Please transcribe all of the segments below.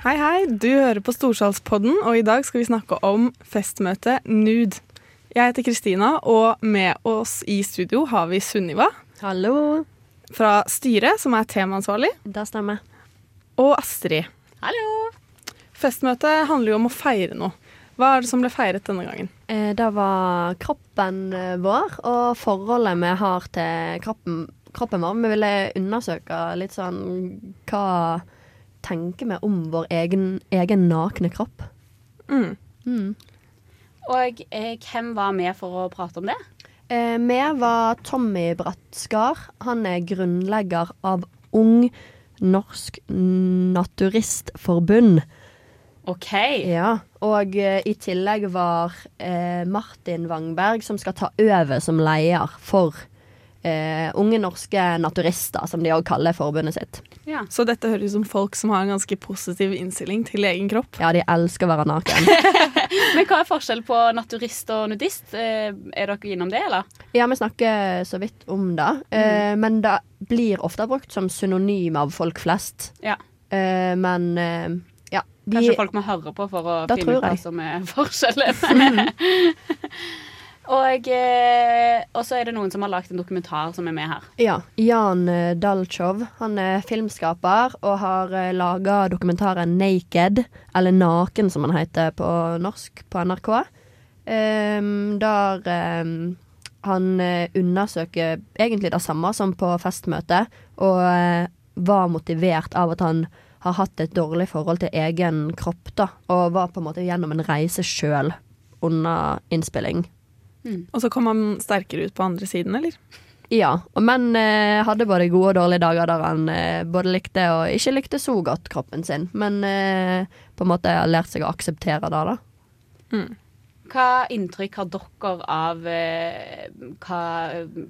Hei, hei. Du hører på Storsalspodden, og i dag skal vi snakke om festmøte Nude. Jeg heter Kristina, og med oss i studio har vi Sunniva Hallo. fra styret, som er temaansvarlig, Det stemmer. og Astrid. Hallo! Festmøtet handler jo om å feire noe. Hva er det som ble feiret denne gangen? Eh, det var kroppen eh, vår og forholdet vi har til kroppen, kroppen vår. Vi ville undersøke litt sånn hva tenker vi om vår egen, egen nakne kropp. Mm. Mm. Og eh, hvem var med for å prate om det? Eh, var Tommy Brattskar. Han er grunnlegger av Ung Norsk Naturistforbund. OK. Ja, og eh, i tillegg var eh, Martin Wangberg, som skal ta over som leder for eh, Unge norske naturister, som de òg kaller forbundet sitt. Ja. Så dette høres ut som folk som har en ganske positiv innstilling til egen kropp. Ja, de elsker å være naken. Men hva er forskjell på naturist og nudist? Eh, Er dere innom det, eller? Ja, vi snakker så vidt om det, Mm. men det blir ofte brukt som synonym av folk flest. Ja. Eh, men eh, ja, de Kanskje folk må høre på for å finne ut hva som er forskjellen. og, eh, og så er det noen som har lagd en dokumentar som er med her. Ja. Jan eh, Dalchov. Han er filmskaper og har uh, laga dokumentaren 'Naked', eller 'Naken', som han heter på norsk, på NRK. Um, der um, han eh, undersøker egentlig det samme som på festmøtet, og uh, var motivert av at han har hatt et dårlig forhold til egen kropp, da, og var på en måte gjennom en reise sjøl under innspilling. Og så kom han sterkere ut på andre siden, eller? Ja, men eh, hadde både gode og dårlige dager der han eh, både likte og ikke likte så godt kroppen sin. Men eh, på en måte har lært seg å akseptere det, da. Mm. Hva inntrykk har dere av eh, hva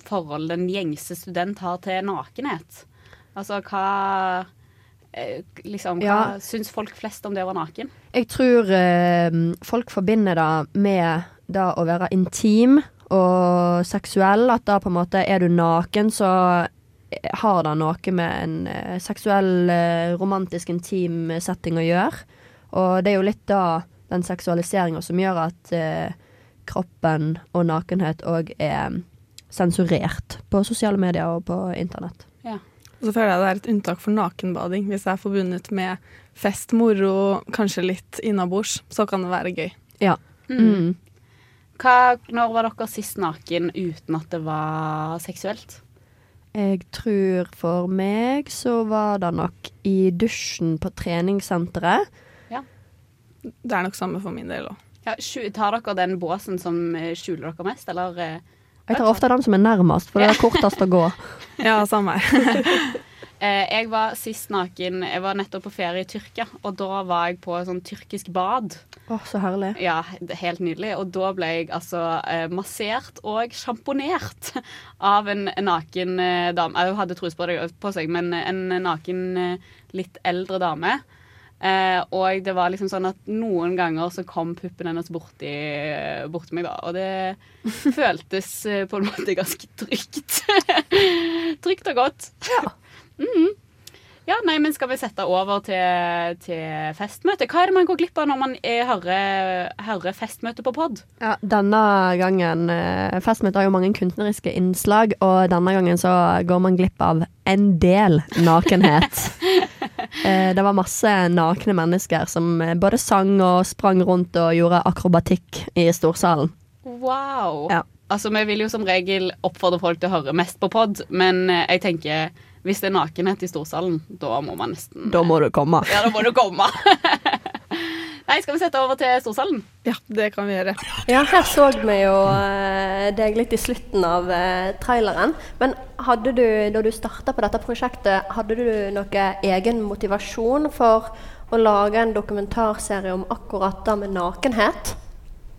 forhold den gjengse student har til nakenhet? Altså hva eh, Liksom, hva Ja. syns folk flest om det å være naken? Jeg tror eh, folk forbinder det med det å være intim og seksuell. At da på en måte er du naken, så har det noe med en eh, seksuell, eh, romantisk, intim setting å gjøre. Og det er jo litt da den seksualiseringa som gjør at eh, kroppen og nakenhet òg er sensurert på sosiale medier og på internett. Ja. Og så føler jeg det er et unntak for nakenbading. Hvis det er forbundet med fest, moro, kanskje litt innabords, så kan det være gøy. Ja. Mm. Hva, når var dere sist naken uten at det var seksuelt? Jeg tror for meg så var det nok i dusjen på treningssenteret. Ja. Det er nok samme for min del òg. Ja, tar dere den båsen som eh, skjuler dere mest, eller? eh? Jeg tar ofte den som er nærmest, for det er kortest å gå. Ja, samme her. jeg var sist naken Jeg var nettopp på ferie i Tyrkia, og da var jeg på et sånn tyrkisk bad. Å, så herlig. Ja, helt nydelig. Og da ble jeg altså eh, massert og sjamponert av en naken eh, dame. Jeg hadde truse på, seg, men en naken, eh, litt eldre dame. Eh, og det var liksom sånn at noen ganger så kom puppen hennes borti, borti meg, da. Og det føltes eh, på en måte ganske trygt. trygt og godt. Ja. Mhm. Ja, nei, men Skal vi sette over til, til festmøte? Hva er det man går glipp av når man er, hører, hører festmøte på pod? Ja, denne gangen Festmøte har jo mange kunstneriske innslag, og denne gangen så går man glipp av en del nakenhet. Eh, det var masse nakne mennesker som eh, både sang og sprang rundt og gjorde akrobatikk i storsalen. Wow. Ja. Altså, Vi vil jo som regel oppfordre folk til å høre mest på pod, men eh, jeg tenker hvis det er nakenhet i storsalen, da må man nesten Da må du komme. Ja, da må du komme. Nei, skal vi sette over til storsalen? Ja, det kan vi gjøre. Ja, her så vi jo eh, deg litt i slutten av eh, traileren. Men hadde du, da du starta på dette prosjektet, hadde du noe egen motivasjon for å lage en dokumentarserie om akkurat det med nakenhet?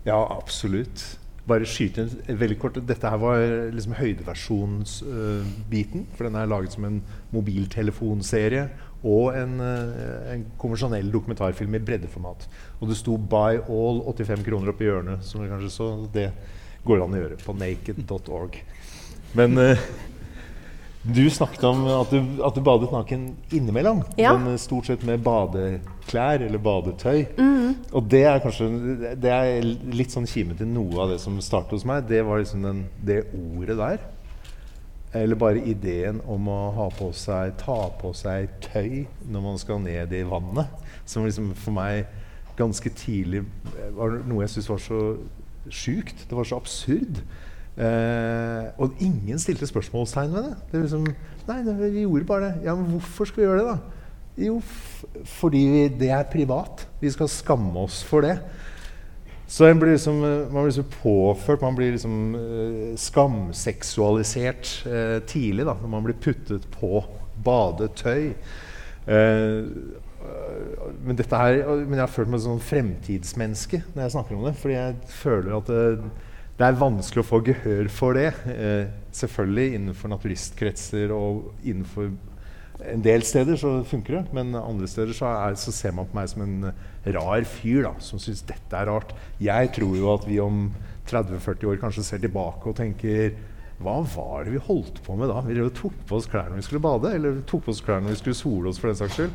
Ja, absolutt. Bare skyte inn veldig kort. Dette her var liksom høydeversjonsbiten. Uh, for den er laget som en mobiltelefonserie og en, uh, en konvensjonell dokumentarfilm i breddeformat. Og det sto 'Buy all' 85 kroner oppi hjørnet, som kanskje så det går an å gjøre på naked.org. Men uh, du snakket om at du, at du, badet naken innimellom. Ja. Men stort sett med badeklær eller badetøy. Mm. Og det er kanskje Det er litt sånn kime til noe av det som startet hos meg. Det var liksom den, det ordet der. Eller bare ideen om å ha på seg, ta på seg tøy når man skal ned i vannet. Som liksom for meg ganske tidlig var noe jeg syntes var så sjukt. Det var så absurd. Eh, og ingen stilte spørsmålstegn ved det. det liksom, nei, vi gjorde bare det. Ja, Men hvorfor skal vi gjøre det, da? Jo, fordi vi, det er privat. Vi skal skamme oss for det. Så blir liksom, man blir liksom påført Man blir liksom uh, skamseksualisert uh, tidlig da, når man blir puttet på badetøy. Uh, men, dette her, men jeg har følt meg som sånn fremtidsmenneske når jeg snakker om det. Fordi jeg føler at det, det er vanskelig å få gehør for det. Eh, selvfølgelig innenfor naturistkretser og innenfor en del steder så funker det, men andre steder så, er, så ser man på meg som en rar fyr da, som syns dette er rart. Jeg tror jo at vi om 30-40 år kanskje ser tilbake og tenker hva var det vi holdt på med da? Vi tok på oss klær når vi skulle bade, eller tok på oss klær når vi skulle sole oss. for den saks skyld.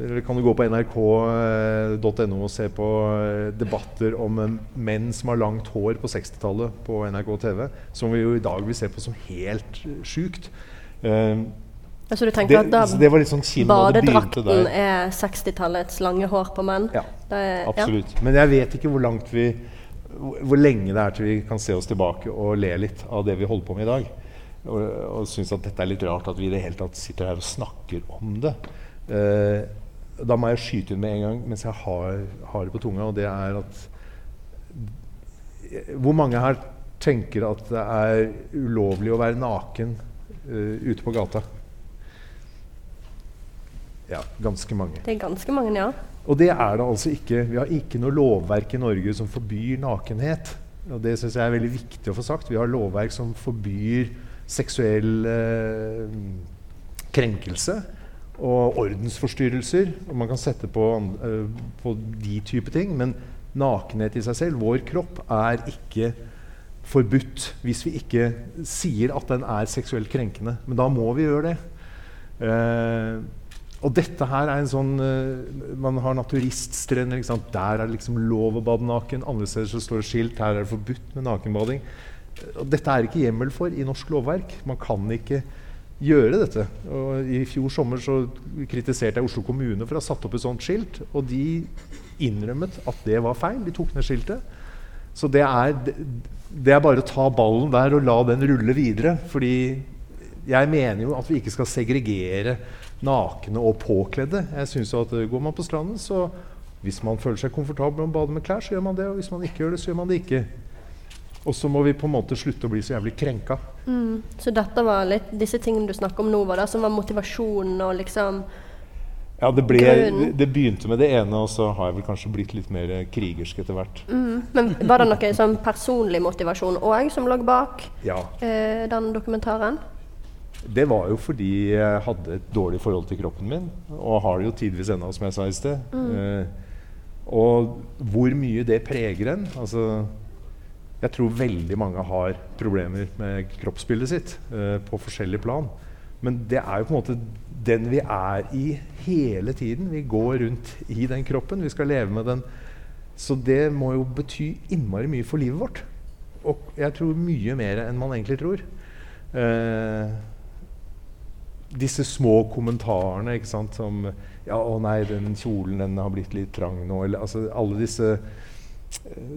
Eller kan du gå på nrk.no og se på eh, debatter om menn som har langt hår på 60-tallet på NRK TV, som vi jo i dag vil se på som helt sjukt. Uh, så du tenker det, at da det var litt sånn badedrakten er 60-tallets lange hår på menn? Ja, er, absolutt. Ja. Men jeg vet ikke hvor langt vi hvor lenge det er til vi kan se oss tilbake og le litt av det vi holder på med i dag. Og, og synes at dette er litt rart at vi i det hele tatt sitter her og snakker om det. Uh, da må jeg skyte inn med en gang mens jeg har, har, det på tunga, og det er at Hvor mange her tenker at det er ulovlig å være naken uh, ute på gata? Ja, ganske mange. Det er ganske mange, ja. Og det er det altså ikke. Vi har ikke noe lovverk i Norge som forbyr nakenhet. Og det syns jeg er veldig viktig å få sagt. Vi har lovverk som forbyr seksuell uh, krenkelse og ordensforstyrrelser. Og man kan sette på, uh, på de type ting. Men nakenhet i seg selv, vår kropp, er ikke forbudt hvis vi ikke sier at den er seksuelt krenkende. Men da må vi gjøre det. Uh, og dette her er en sånn uh, Man har naturiststrender. Der er det liksom lov å bade naken. Andre steder så står det skilt her er det forbudt med nakenbading. Og dette er ikke hjemmel for i norsk lovverk. Man kan ikke gjøre dette. Og I fjor sommer så kritiserte jeg Oslo kommune for å ha satt opp et sånt skilt. Og de innrømmet at det var feil. De tok ned skiltet. Så det er, det er bare å ta ballen der og la den rulle videre. Fordi jeg mener jo at vi ikke skal segregere nakne og påkledde. Jeg synes at Går man på stranden, så hvis man føler seg komfortabel med å bade med klær, så gjør man det. Og hvis man ikke gjør det, så gjør man det ikke. Og så må vi på en måte slutte å bli så jævlig krenka. Mm. Så dette var litt disse tingene du snakker om nå, var det som var motivasjonen og liksom ja, det, ble, det, begynte med det ene, og så har jeg vel kanskje blitt litt mer krigersk etter hvert. Mm. Men var det noe sånn personlig motivasjon òg som lå bak ja. eh, den dokumentaren? Det var jo fordi jeg hadde et dårlig forhold til kroppen min, og har det jo tidvis ennå, som jeg sa i sted. Mm. Eh, og hvor mye det preger en altså jeg tror veldig mange har problemer med kroppsbildet sitt uh, på forskjellig plan. Men det er jo på en måte den vi er i hele tiden. Vi går rundt i den kroppen. Vi skal leve med den. Så det må jo bety innmari mye for livet vårt. Og jeg tror mye mer enn man egentlig tror. Uh, disse små kommentarene ikke sant, som Ja, å nei, den kjolen den har blitt litt trang nå. Eller, altså, alle disse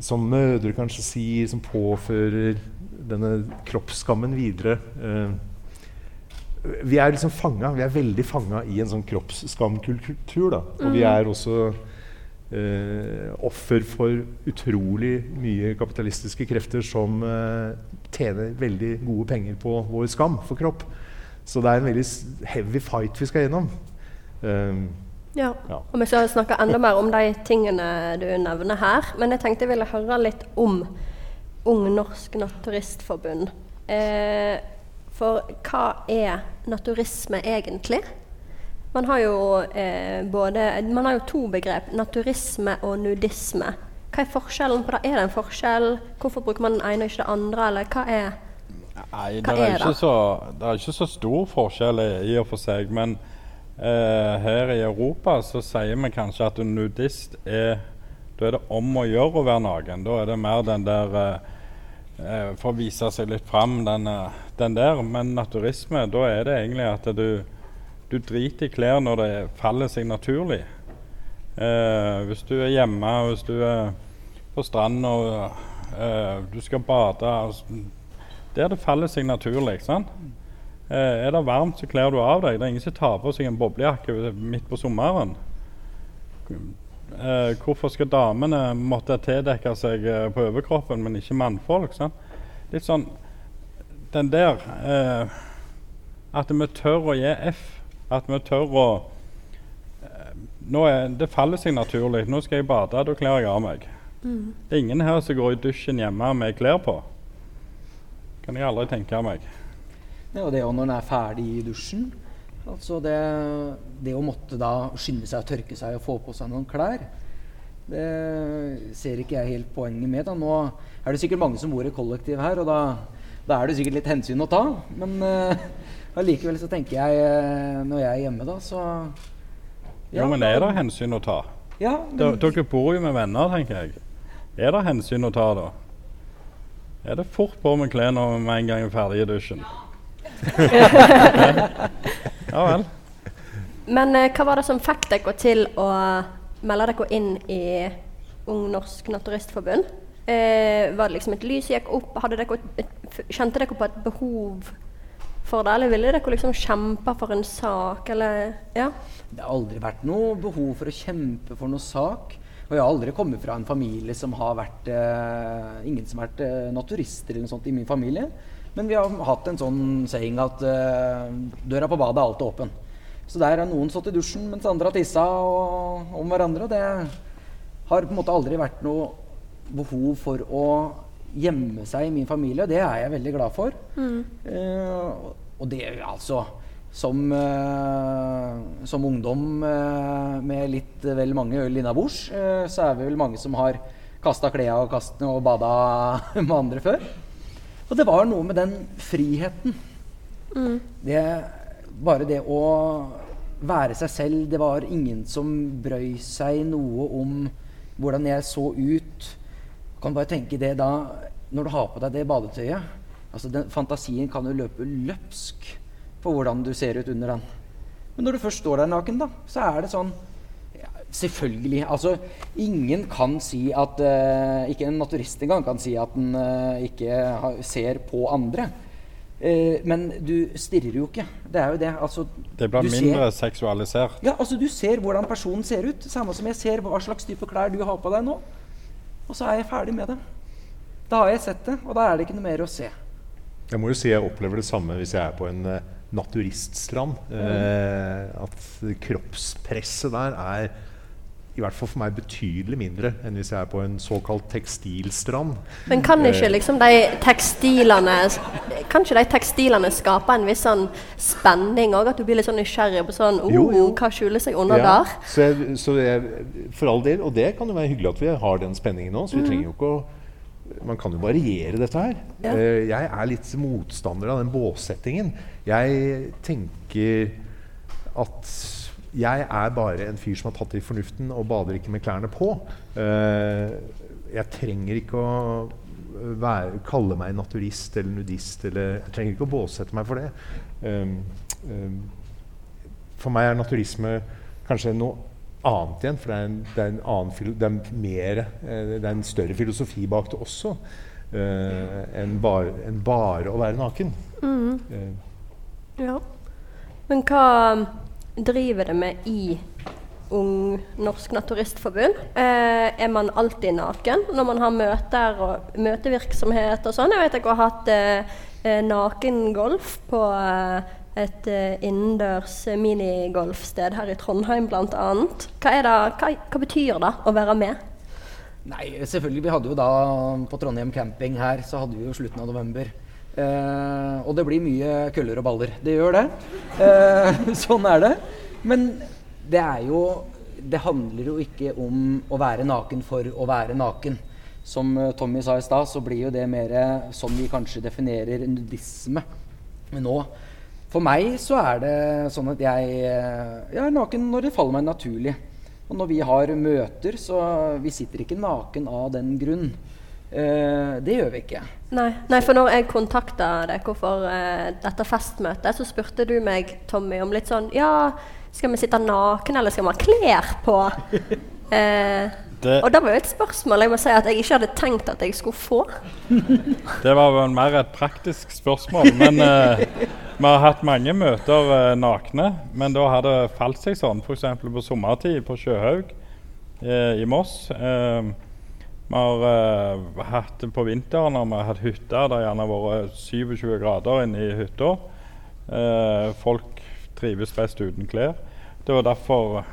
som mødre kanskje sier, som påfører denne kroppsskammen videre. Eh, vi er liksom fanga, vi er veldig fanga i en sånn kroppsskamkultur. Da. Og mm. vi er også eh, offer for utrolig mye kapitalistiske krefter som eh, tjener veldig gode penger på vår skam for kropp. Så det er en veldig heavy fight vi skal gjennom. Eh, Ja. Ja. Og vi skal snakke enda mer om de tingene du nevner her. Men jeg tenkte jeg ville høre litt om Ung Norsk Naturistforbund. Eh, for hva er naturisme egentlig? Man har jo eh, både Man har jo to begrep. Naturisme og nudisme. Hva er forskjellen på det? Er det en forskjell? Hvorfor bruker man den ene og ikke det andre? Eller hva er Nei, det er, er det? så, det er ikke så stor forskjell i, i og for seg. Men eh, her i Europa så sier vi kanskje at nudist er Da er det om å gjøre å være naken. Da er det mer den der eh, eh, For å vise seg litt fram, den, eh, den der. Men naturisme, da er det egentlig at du, du driter i klær når det faller seg naturlig. Eh, hvis du er hjemme, hvis du er på stranda og eh, du skal bade altså, Der det faller seg naturlig. sant? Eh, er det varmt, så kler du av deg. Det er ingen som tar på seg en boblejakke midt på sommeren. Eh, hvorfor skal damene måtte tildekke seg eh, på overkroppen, men ikke mannfolk? sant? Litt sånn Den der eh, At vi tør å gi F. At vi tør å eh, nå er, Det faller seg naturlig. Nå skal jeg bade, da kler jeg av meg. Det er ingen her som går i dusjen hjemme med klær på. Kan jeg aldri tenke meg. Ja, og det jo når en er ferdig i dusjen. Altså det, det å måtte da skynde seg å tørke seg og få på seg noen klær, det ser ikke jeg helt poenget med. Da. Nå er det sikkert mange som bor i kollektiv her, og da, da er det sikkert litt hensyn å ta. Men uh, så tenker jeg, eh, når jeg er hjemme, da, så Jo, men er det hensyn å ta? Ja, men, Dere bor jo med venner, tenker jeg. Er det hensyn å ta da? Er det fort på med klærne med en gang jeg er ferdig i dusjen? ja vel. Men eh, hva var det som fikk dere til å melde dere inn i Ung Norsk Naturistforbund? Eh, var det liksom et lys som gikk opp? Hadde dere et, kjente dere på et behov for det, eller ville dere liksom kjempe for en sak, eller Ja. Det har aldri vært noe behov for å kjempe for noe sak. Og jeg har aldri kommet fra en familie som har vært eh, Ingen som har vært eh, naturister eller noe sånt i min familie. Men vi har hatt en sånn saying at uh, døra på badet er alltid åpen. Så der har noen stått i dusjen mens andre har tissa og, om hverandre. Og det har på en måte aldri vært noe behov for å gjemme seg i min familie, og det er jeg veldig glad for. Eh, og det altså som, uh, som ungdom med litt vel mange øl innabords, så er vi vel mange som har kasta klærne og, kastet- og bada med andre før. Og det var noe med den friheten. Det, bare det å være seg selv. Det var ingen som brøy seg noe om hvordan jeg så ut. Kan bare tenke det da Når du har på deg det badetøyet altså den, Fantasien kan jo løpe løpsk på hvordan du ser ut under den. Men når du først står der naken, da, så er det sånn Selvfølgelig. Altså, ingen kan si at uh, Ikke en naturist engang kan si at den uh, ikke har, ser på andre. Uh, men du stirrer jo ikke. Det er jo det. Altså, Det blir mindre Ser, seksualisert. ja, altså Du ser hvordan personen ser ut. Samme som jeg ser hva slags type klær du har på deg nå. Og så er jeg ferdig med det. Da har jeg sett det, og da er det ikke noe mer å se. Jeg må jo si jeg opplever det samme hvis jeg er på en naturiststrand. Eh, at kroppspresset der er i hvert fall for meg betydelig mindre enn hvis jeg er på en såkalt tekstilstrand. Men kan ikke liksom de tekstilene Kan ikke de tekstilene skape en viss sånn spenning òg? At du blir litt sånn nysgjerrig på sånn oh, Jo, jo. Hva skjuler seg under Ja, der? Så, jeg, så jeg, for all del, og det kan jo være hyggelig at vi har den spenningen nå, så vi trenger jo ikke å man kan jo variere dette her. Ja. Eh, jeg er litt motstander av den båssettingen. Jeg tenker at jeg er bare en fyr som har tatt det i fornuften og bader ikke med klærne på. Eh, jeg trenger ikke å være, kalle meg naturist eller nudist. Eller, jeg trenger ikke å båsette meg for det. Um, um, for meg er naturisme kanskje noe annet igjen. For det er en, det er en annen det er mer, eh, det er en større filosofi bak det også. eh, enn bare, en bare å være naken. Eh, Ja. Men hva driver det med i Ung Norsk Naturistforbund? Eh, er man alltid naken når man har møter og møtevirksomhet og sånn? Jeg vet dere har hatt eh, eh, nakengolf på, eh, et eh, innendørs minigolfsted her i Trondheim bl.a. Hva, hva, hva betyr det å være med? Nei, selvfølgelig. Vi hadde jo da på Trondheim camping her, så hadde vi jo slutten av november. Eh, og det blir mye køller og baller. Det gjør det. Eh, sånn er det. Men det er jo Det handler jo ikke om å være naken for å være naken. Som eh, Tommy sa i stad, så blir jo det mer sånn vi kanskje definerer nudisme. Nå For meg så er det sånn at jeg, eh, jeg er naken når det faller meg naturlig. Og når vi har møter, så vi sitter ikke naken av den grunn. Eh, det gjør vi ikke. Nei, Nei for når jeg kontakta deg for uh, dette festmøtet, så spurte du meg, Tommy, om litt sånn Ja, skal vi sitte naken, eller skal vi ha klær på? uh, Det, og det var jo et spørsmål jeg må si at jeg ikke hadde tenkt at jeg skulle få. det var vel mer et praktisk spørsmål. Men eh, vi har hatt mange møter eh, nakne. Men da har det falt seg sånn, f.eks. på sommertid på Sjøhaug eh, i Moss. Vi har uh, hatt på vinteren når vi har hatt hytter. Det har gjerne vært 27 grader inne i hytta. Uh, folk trives best uten klær. Det var derfor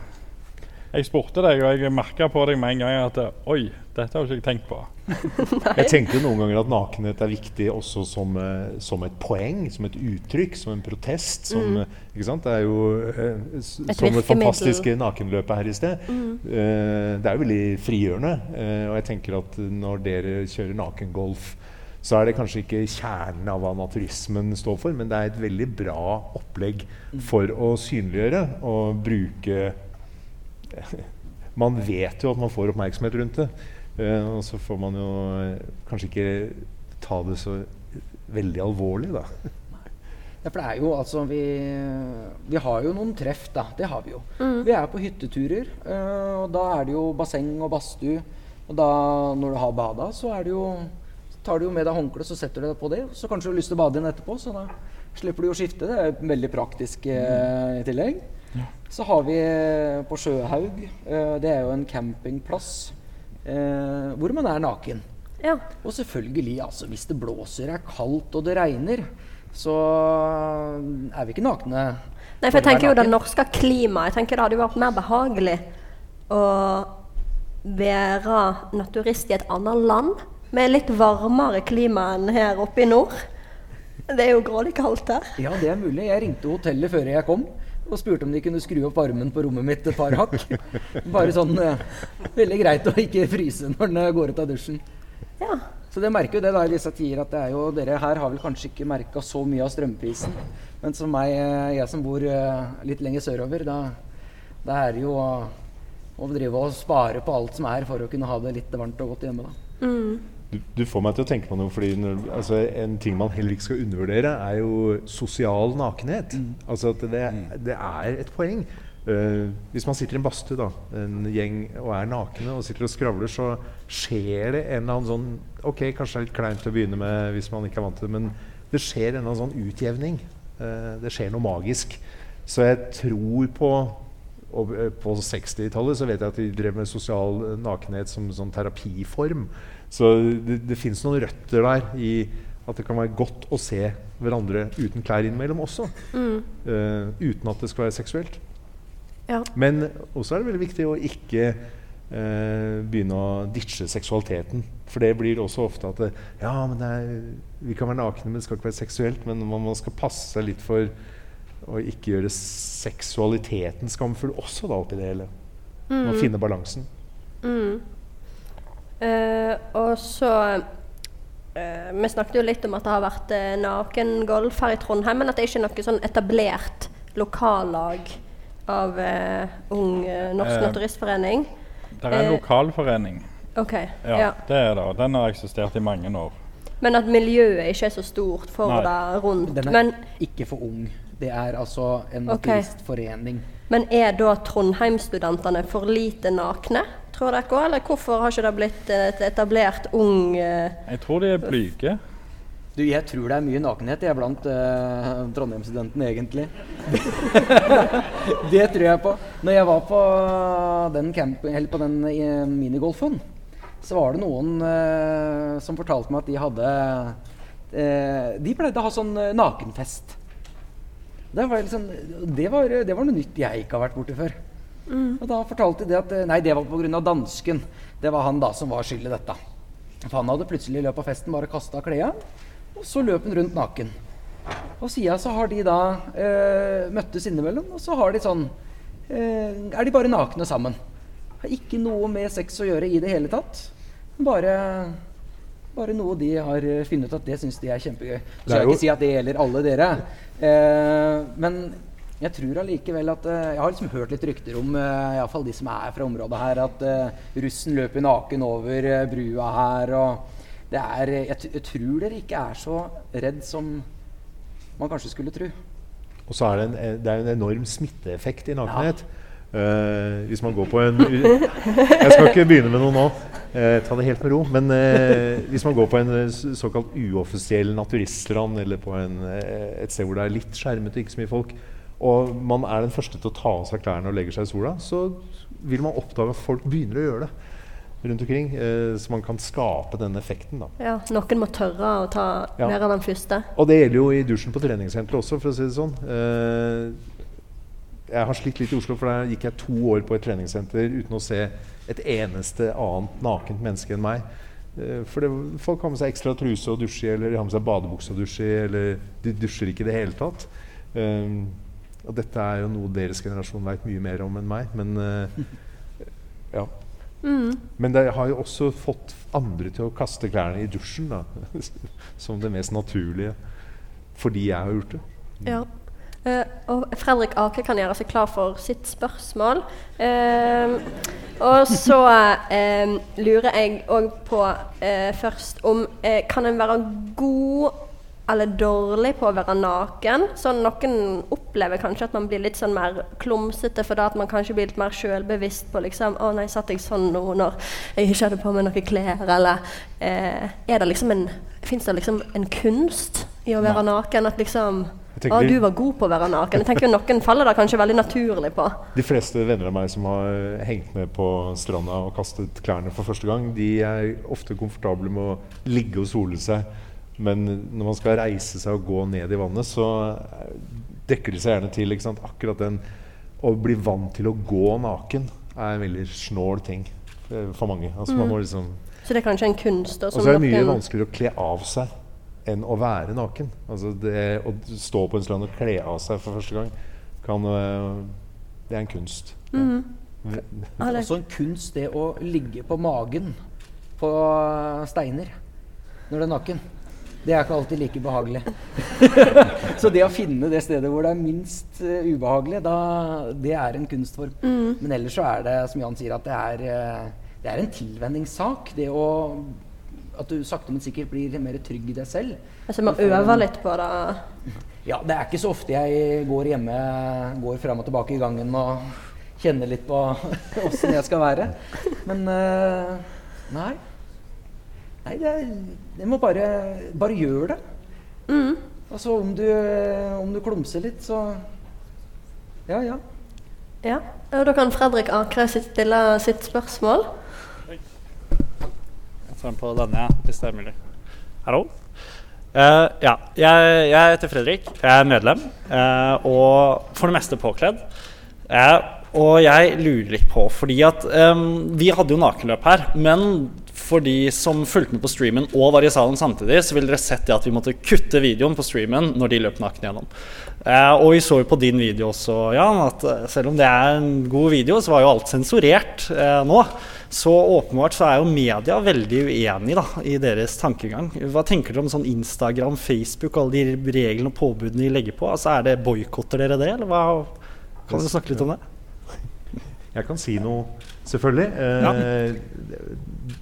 jeg spurte deg, og jeg merka på deg med en gang at oi, dette har jeg ikke tenkt på. Jeg tenker jo noen ganger at nakenhet er viktig også som, eh, som et poeng, som et uttrykk, som en protest. Som, mm. ikke sant? Det er jo eh, Et som det fantastiske nakenløpet her i sted. Eh, det er jo veldig frigjørende. Eh, og jeg tenker at når dere kjører nakengolf, så er det kanskje ikke kjernen av hva naturismen står for, men det er et veldig bra opplegg for å synliggjøre og bruke man vet jo at man får oppmerksomhet rundt det. Eh, og så får man jo eh, kanskje ikke ta det så veldig alvorlig, da. Ja, for det er jo altså Vi, vi har jo noen treff, da. Det har vi jo. Vi er på hytteturer, eh, og da er det jo basseng og badstue. Og da, når du har bada, så er det jo tar du jo med deg håndkle, så setter du deg på det. Så kanskje du har lyst til å bade igjen etterpå, så da slipper du å skifte. Det er veldig praktisk eh, i tillegg. Så har vi eh, på Sjøhaug, eh, det er jo en campingplass eh, hvor man er naken. Ja. Og selvfølgelig, altså, hvis det blåser, er kaldt og det regner, så er vi ikke nakne. Nei, for jeg tenker jo det norske klimaet. Jeg tenker Det hadde jo vært mer behagelig å være naturist i et annet land med litt varmere klima enn her oppe i nord. Det er jo grådig kaldt her. Ja, det er mulig. Jeg ringte hotellet før jeg kom og spurte om de kunne skru opp varmen på rommet mitt et par hakk. Bare sånn eh, Veldig greit å ikke fryse når en går ut av dusjen. Ja. Så det merker jo det da i disse tider at det er jo Dere her har vel kanskje ikke merka så mye av strømprisen. Men som meg, eh, jeg som bor eh, litt lenger sørover, da, da er det jo å, å drive og spare på alt som er for å kunne ha det litt varmt og godt hjemme, da. Du, du får meg til å tenke på noe, fordi når, altså, en ting man heller ikke skal undervurdere, er jo sosial nakenhet. Altså at det, det er et poeng. Uh, hvis man sitter i en badstue, da, en gjeng, og er nakne og sitter og skravler, så skjer det en eller annen sånn Ok, kanskje det er litt kleint å begynne med hvis man ikke er vant til det, men det skjer en eller annen sånn utjevning. Uh, det skjer noe magisk. Så jeg tror på og eh, på 60-tallet så vet jeg at de drev med sosial nakenhet som sånn terapiform. Så det, det fins noen røtter der i at det kan være godt å se hverandre uten klær innimellom også. eh, uten at det skal være seksuelt. Ja. Men også er det veldig viktig å ikke uh, begynne å ditche seksualiteten. For det blir også ofte at det, ja, er, vi kan være nakne, men det skal ikke være seksuelt. Men man, man skal passe seg litt for å ikke gjøre seksualiteten skamfull også da oppi det hele. Man finner finne balansen. Eh, og så uh, Vi snakket jo litt om at det har vært uh, nakengolf her i Trondheim, men at det ikke er noe sånn etablert lokallag av eh, Ung eh, norsk Eh, naturistforening. Det er en Eh, lokalforening. Ok, Ja, ja. det er det. og Den har eksistert i mange år. Men at miljøet ikke er så stort for Nei. det rundt. Den er Men, ikke for ung. Det er altså en naturistforening. men er da Trondheim-studentene for lite nakne, tror dere òg? Eller hvorfor har ikke det blitt et etablert ung eh, Jeg tror de er blyge. Du, jeg tror det er mye nakenhet jeg blant uh, Trondheim-studentene, egentlig. det tror jeg på. Når jeg var på den, camp, eller på den eh, minigolfen, så var det noen eh, som fortalte meg at de hadde eh, De pleide å ha sånn eh, nakenfest. Det var, liksom, det, var, det var noe nytt jeg ikke har vært borti før. Og da fortalte de at eh, nei, det var pga. dansken. Det var han da som var skyld i dette. For han hadde plutselig i løpet av festen bare kasta klærne, og så løp han rundt naken. Og siden så har de da eh, møttes innimellom, og så har de sånn eh, Er de bare nakne sammen. Har ikke noe med sex å gjøre i det hele tatt. Bare, bare noe de har eh, funnet ut at det syns de er kjempegøy. Så skal jeg ikke si at det gjelder alle dere. Eh, men jeg tror allikevel at eh, Jeg har liksom hørt litt rykter om, eh, i fall de som er fra området her, at eh, russen løper naken over brua her. Og det er jeg, jeg tror dere ikke er så redd som man kanskje skulle tro. Og så er det en, det er en enorm smitteeffekt i nakenhet. Eh, hvis man går på en Jeg skal ikke begynne med noe nå. Uh, ta det helt med ro. Men uh, hvis man går på en såkalt uoffisiell naturiststrand, eller på en, et sted hvor det er litt skjermet og ikke så mye folk, og man er den første til å ta av seg klærne og legger seg i sola, så vil man oppdage at folk begynner å gjøre det rundt omkring. Eh, så man kan skape den effekten. da Ja, noen må tørre å ta Ja. av den første. Og det gjelder jo i dusjen på treningssenteret også, for å si det sånn. Eh, jeg har slitt litt i Oslo, for der gikk jeg to år på et treningssenter uten å se et eneste annet nakent menneske enn meg. Eh, for det, folk har med seg ekstra truse å dusje eller de har med seg badebukse å dusje eller de dusjer ikke i det hele tatt. Eh, og dette er jo noe deres generasjon veit mye mer om enn meg, men uh, ja. Men det har jo også fått andre til å kaste klærne i dusjen, da. Som det mest naturlige. Fordi jeg har gjort det. Ja. Uh, og Fredrik Ake kan gjøre seg klar for sitt spørsmål. Uh, og så uh, lurer jeg òg på eh, først om Kan en være god eller dårlig på å være naken? Så noen opplever kanskje at man blir litt sånn mer klumsete fordi at man kanskje blir litt mer sjølbevisst på liksom Å nei, satt jeg sånn nå når jeg ikke hadde på meg noen klær? Eller eh, er det liksom en Fins det liksom en kunst i å være naken? At liksom Å, du var god på å være naken. Jeg tenker jo Noen faller det kanskje veldig naturlig på. De fleste venner av meg som har hengt med på stranda og kastet klærne for første gang, de er ofte komfortable med å ligge og sole seg. Men når man skal reise seg og gå ned i vannet, så eh, dekker de seg gjerne til. Ikke sant? Akkurat den å bli vant til å gå naken er en veldig snål ting eh, for mange. Altså, man må liksom Så det er kanskje en kunst. Og så er det mye noen- vanskeligere å kle av seg enn å være naken. Altså det Å stå på en strand og kle av seg for første gang, kan øh, Det er en kunst. Mm. Ja, det- Også en kunst det å ligge på magen på steiner når du er naken. Det er ikke alltid like behagelig. Så det å finne det stedet hvor det er minst uh, ubehagelig, da, det er en kunstform. Men ellers så er det, som Jan sier, at det er, uh, det er en tilvenningssak. Det å At du sakte, men sikkert blir mer trygg i deg selv. Altså, man øver litt på det. Ja, det er ikke så ofte jeg går hjemme, går fram og tilbake i gangen og kjenner litt på åssen jeg skal være. Men uh, nei. Nei, det, det må bare Bare gjør det. Altså om du, om du klumser litt, så Ja, ja. Ja. Og da kan Fredrik Akre stille sitt spørsmål. Jeg tar den på denne, hvis det er mulig. Hallo? Uh, ja, jeg, jeg heter Fredrik. Jeg er medlem, uh, og for det meste påkledd. Uh, og jeg lurer litt på, fordi at um, Vi hadde jo nakenløp her, men for de som fulgte med på streamen og var i salen samtidig, så ville dere sett det at vi måtte kutte videoen på streamen når de løp nakken gjennom. Eh, og vi så jo på din video også, Jan, at eh, selv om det er en god video, så var jo alt sensurert eh, nå. Så åpenbart så er jo media veldig uenig da, i deres tankegang. Hva tenker dere om sånn Instagram, Facebook, alle de reglene og påbudene de legger på? Altså er det Boikotter dere det, eller hva? Kan dere snakke litt om det? Jeg kan si noe, selvfølgelig. Eh, Ja,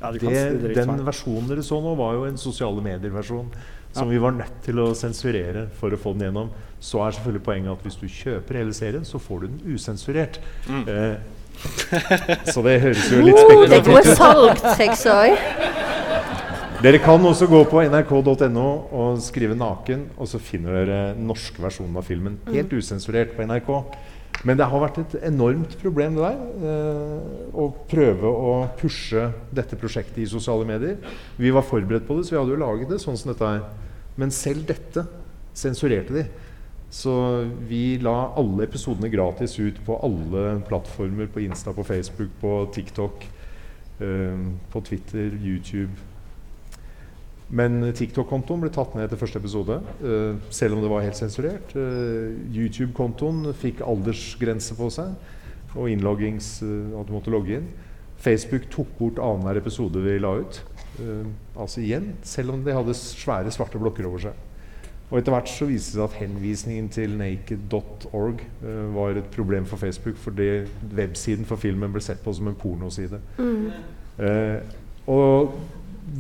kan det, det den versjonen dere så nå, var jo en sosiale medier-versjon. Som vi var nødt til å sensurere for å få den gjennom. Så er selvfølgelig poenget at hvis du kjøper hele serien, så får du den usensurert. Mm. Eh, så det høres jo litt det spekulativt ut. salgstriks òg. Dere kan også gå på nrk.no og skrive 'naken', og så finner dere den norske versjonen av filmen. Helt usensurert på NRK. Men det har vært et enormt problem det der. Eh, å prøve å pushe dette prosjektet i sosiale medier. Vi var forberedt på det, så vi hadde jo laget det sånn som dette er. Men selv dette sensurerte de. Så vi la alle episodene gratis ut på alle plattformer. På Insta, på Facebook, på TikTok, eh, på Twitter, YouTube. Men TikTok-kontoen ble tatt ned etter første episode, uh, selv om det var helt sensurert. Uh, YouTube-kontoen fikk aldersgrense på seg og innloggings uh, at du måtte logge inn. Facebook tok bort annenhver episode vi la ut. Altså igjen, selv om de hadde svære svarte blokker over seg. Og etter hvert så viste det seg at henvisningen til naked.org var et problem for Facebook, fordi websiden for filmen ble sett på som en pornoside. Eh, og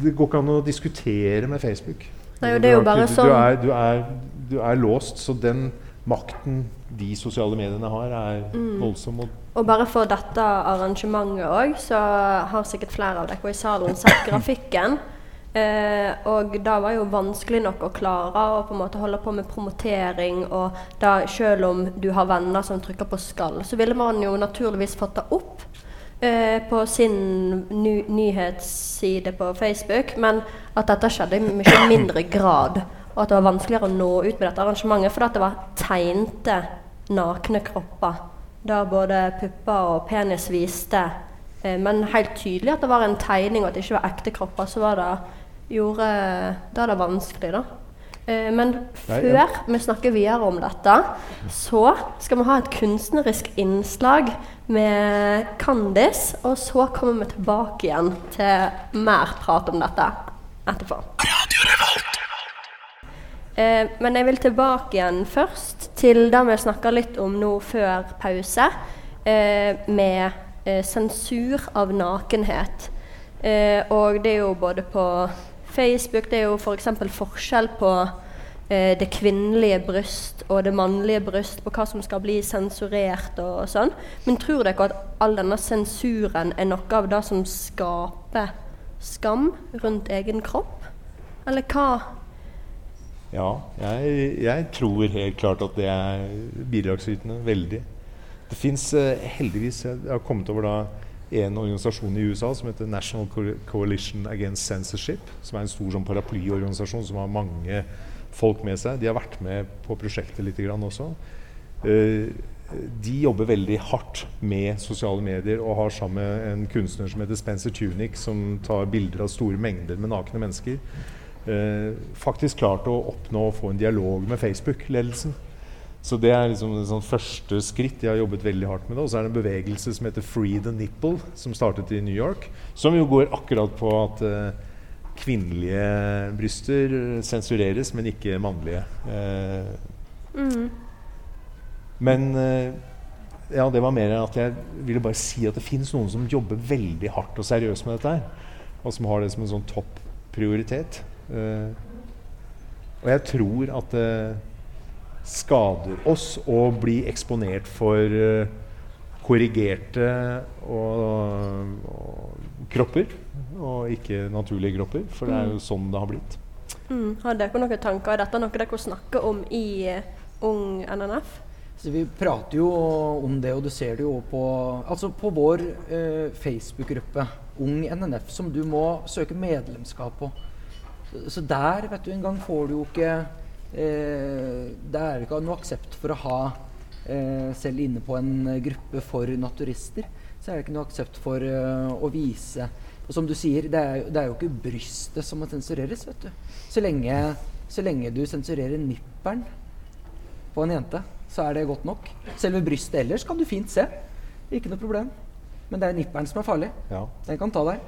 det går ikke an å diskutere med Facebook. Nei, det er jo bare sånn- du, du, du er låst, så den makten de sosiale mediene har, er Mm. voldsom. Og Og bare for dette arrangementet òg, så har sikkert flere av dere i salen sett grafikken. Eh, og det var jo vanskelig nok å klare å på en måte holde på med promotering. Og da, selv om du har venner som trykker på 'skal', så ville man jo naturligvis fått det opp på sin ny nyhetsside på Facebook. Men at dette skjedde i mye mindre grad. Og at det var vanskeligere å nå ut med dette arrangementet fordi det var tegnte, nakne kropper. Der både pupper og penis viste. Eh, men helt tydelig at det var en tegning, og at det ikke var ekte kropper. Så var det, gjorde det er det vanskelig, da. Eh, men Nei, før ja. vi snakker videre om dette, så skal vi ha et kunstnerisk innslag med Candice. Og så kommer vi tilbake igjen til mer prat om dette etterpå. Eh, men jeg vil tilbake igjen først til det vi snakka litt om nå før pause, eh, med sensur av nakenhet. Eh, og det er jo både på Facebook Det er jo f.eks. For forskjell på eh, det kvinnelige bryst og det mannlige bryst, på hva som skal bli sensurert og sånn. Men tror dere at all denne sensuren er noe av det som skaper skam rundt egen kropp? Eller hva? ja, jeg, jeg tror helt klart at det er bidragsytende. Veldig. Det fins eh, heldigvis Jeg har kommet over da en organisasjon i USA som heter National Coalition Against Censorship. Som er en stor sånn paraplyorganisasjon som har mange folk med seg. De har vært med på prosjektet litt grann også. Eh, de jobber veldig hardt med sosiale medier og har sammen med en kunstner som heter Spencer Tunick, som tar bilder av store mengder med nakne mennesker. Eh, faktisk klart å oppnå å få en dialog med Facebook-ledelsen. Så det er liksom det sånn første skritt. Jeg har jobbet veldig hardt med det. Og så er det en bevegelse som heter Free the Nipple, som startet i New York. Som jo går akkurat på at eh, kvinnelige bryster sensureres, men ikke mannlige. Eh, Men eh, ja, det var mer at jeg ville bare si at det finnes noen som jobber veldig hardt og seriøst med dette her. Og som har det som en sånn topp prioritet. Eh, og jeg tror at det skader oss å bli eksponert for eh, korrigerte og, og kropper. Og ikke naturlige kropper. For det er jo sånn det har blitt. Mm. Har dere noen tanker? Er dette noe dere snakker om i eh, Ung NNF? Så vi prater jo om det, og du ser det jo på, altså på vår eh, Facebook-gruppe, Ung NNF, som du må søke medlemskap på. Så, så der vet du, en gang får du jo ikke Det er ikke noe aksept for å ha eh, Selv inne på en eh, gruppe for naturister, så er det ikke noe aksept for eh, å vise Og som du sier, det er, det er jo ikke brystet som må sensureres, vet du. Så lenge, så lenge du sensurerer nipperen på en jente, så er det godt nok. Selve brystet ellers kan du fint se. Ikke noe problem. Men det er nipperen som er farlig. Ja. Den kan ta deg.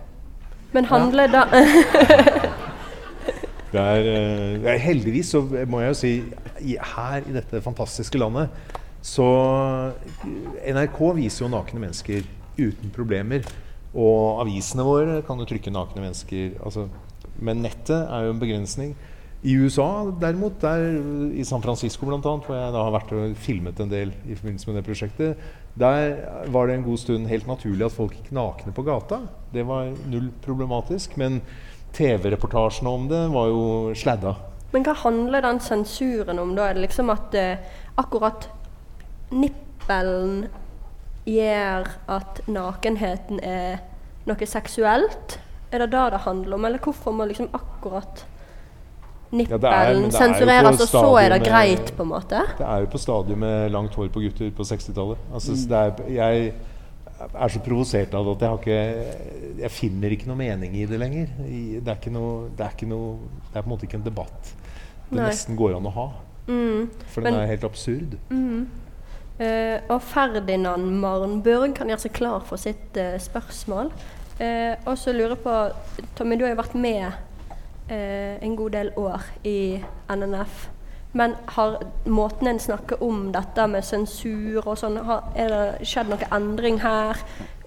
Men handler da Det er, eh, heldigvis så må jeg jo si her i dette fantastiske landet så NRK viser jo nakne mennesker uten problemer. Og avisene våre kan jo trykke nakne mennesker. Altså, men nettet er jo en begrensning. I USA derimot, der, i San Francisco bl.a., hvor jeg da har vært og filmet en del i forbindelse med det prosjektet, der var det en god stund helt naturlig at folk gikk nakne på gata. Det var null problematisk. Men TV-reportasjene om det var jo sladda. Men hva handler den sensuren om da? Er det liksom at eh, akkurat nippelen gjør at nakenheten er noe seksuelt? Er det det det handler om, eller hvorfor må liksom akkurat Ja, nippelen på sensureres, og så er det greit, på en måte? Det er jo på stadiet med langt hår på gutter på 60-tallet. Altså, mm. Er, så provosert av det at jeg har ikke Jeg finner ikke noe mening i det lenger. Det er ikke noe Det er, ikke noe, det er på en måte ikke en debatt det Nei. nesten går an å ha. For den Men- er helt absurd. Eh, og Ferdinand Marnburg kan gjøre seg klar for sitt uh, spørsmål. Uh, og så lurer jeg på Tommy, du har jo vært med en god del år i NNF. Men har måten en snakker om dette med sensur og sånn, har, er det skjedd noe endring her?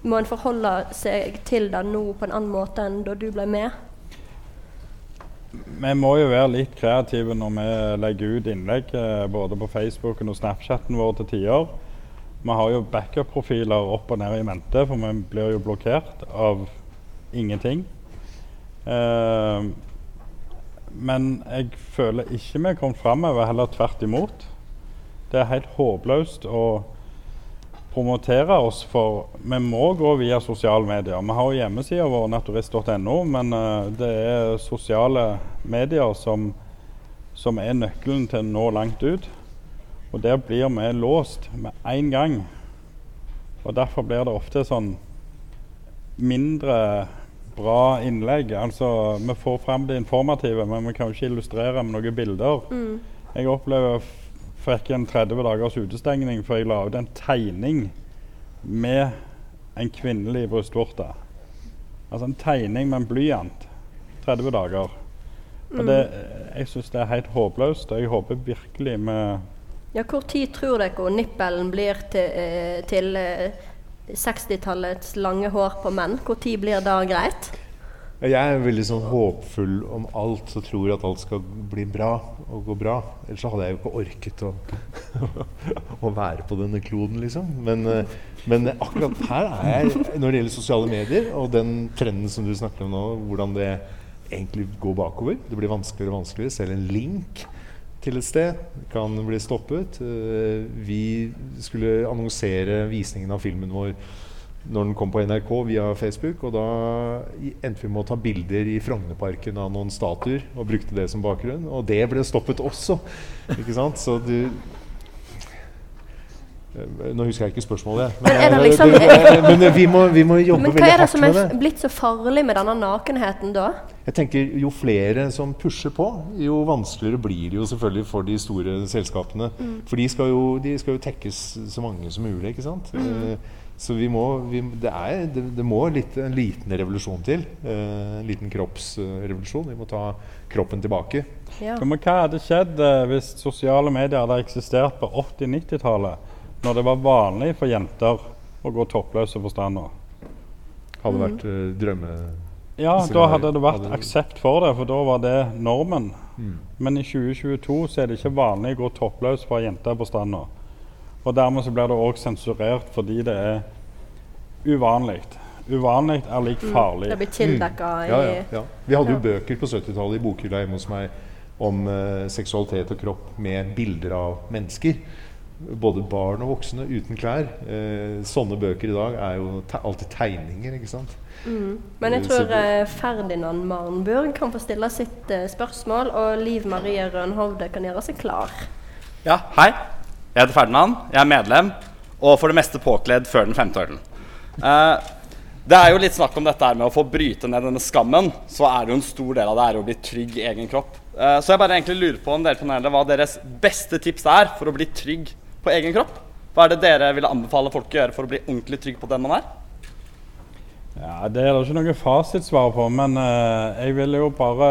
Må en forholde seg til det nå på en annen måte enn da du ble med? Vi må jo være litt kreative når vi legger ut innlegg eh, både på Facebooken og Snapchatten vår til tider. Vi har jo backup-profiler opp og ned i mente, for vi blir jo blokkert av ingenting. Eh, men jeg føler ikke vi er kommet framover, heller tvert imot. Det er helt håpløst å promotere oss for Vi må gå via sosiale medier. Vi har jo hjemmesida vår naturist.no, men eh, det er sosiale medier som, som er nøkkelen til å nå langt ut. Og der blir vi låst med én gang. Og derfor blir det ofte sånn mindre bra innlegg. Altså, vi får fram det informative, men vi kan jo ikke illustrere med noen bilder. Jeg opplever fikk en 30 dagers utestengning for jeg la ut en tegning med en kvinnelig brystvorte. Altså en tegning med en blyant. 30 dager. Og det, jeg syns det er helt håpløst, og jeg håper virkelig vi Ja, Hvor tid tror dere nippelen blir til, eh, til eh, 60-tallets lange hår på menn? Tid blir det greit? Jeg er veldig sånn håpfull om alt og tror at alt skal bli bra og gå bra. Ellers hadde jeg jo ikke orket å, å være på denne kloden, liksom. Men, eh, men akkurat her er jeg, når det gjelder sosiale medier og den trenden som du snakker om nå, hvordan det egentlig går bakover. Det blir vanskeligere og vanskeligere. Selv en link til et sted kan bli stoppet. Eh, Vi skulle annonsere visningen av filmen vår når den kom på NRK via Facebook. Og da endte vi med å ta bilder i Frognerparken av noen statuer og brukte det som bakgrunn. Og det ble stoppet også. Ikke sant? Så du Nå husker jeg ikke spørsmålet. Men er det eh, liksom- det- men vi må, vi må jobbe Men hva er det som er blitt så farlig med denne nakenheten da? Jeg tenker Jo flere som pusher på, jo vanskeligere blir det jo selvfølgelig for de store selskapene. For de skal, jo, de skal jo tekkes så mange som mulig, ikke sant. Mm. Så vi må, vi, det, er, det, det må litt, en liten revolusjon til. Eh, en liten kroppsrevolusjon. Vi må ta kroppen tilbake. Ja. Men hva hadde skjedd eh, hvis sosiale medier hadde eksistert på 80-90-tallet? Når det var vanlig for jenter å gå toppløse på stranda? Hadde vært eh, drømme... Ja, da hadde det vært hadde- aksept for det, for da var det normen. Mm. Men i 2022 så er det ikke vanlig å gå toppløs for jenter på stranda. Og dermed så blir det òg sensurert fordi det er uvanlig. Uvanlig er lik farlig. Det blir tildekka i Mm. Ja, ja, ja. Vi hadde jo bøker på 70-tallet i bokhylla hjemme hos meg om uh, seksualitet og kropp med bilder av mennesker. Både barn og voksne uten klær. Eh, sånne bøker i dag er jo te alltid tegninger, ikke sant. Men jeg tror eh, Ferdinand Marnburg kan få stille sitt eh, spørsmål, og Liv Marie Rønhovde kan gjøre seg klar. Ja, hei. Jeg heter Ferdinand. Jeg er medlem, og for det meste påkledd før den femte ølen. Eh, det er jo litt snakk om dette her med å få bryte ned denne skammen. Så er det jo en stor del av det er å bli trygg i egen kropp. Eh, så jeg bare egentlig lurer på om dere panelet, hva deres beste tips er for å bli trygg på egen kropp. Hva er det dere ville anbefale folk å gjøre for å bli ordentlig trygg på den man er? Ja, Det er det ikke noe fasitsvar på, men uh, jeg vil jo bare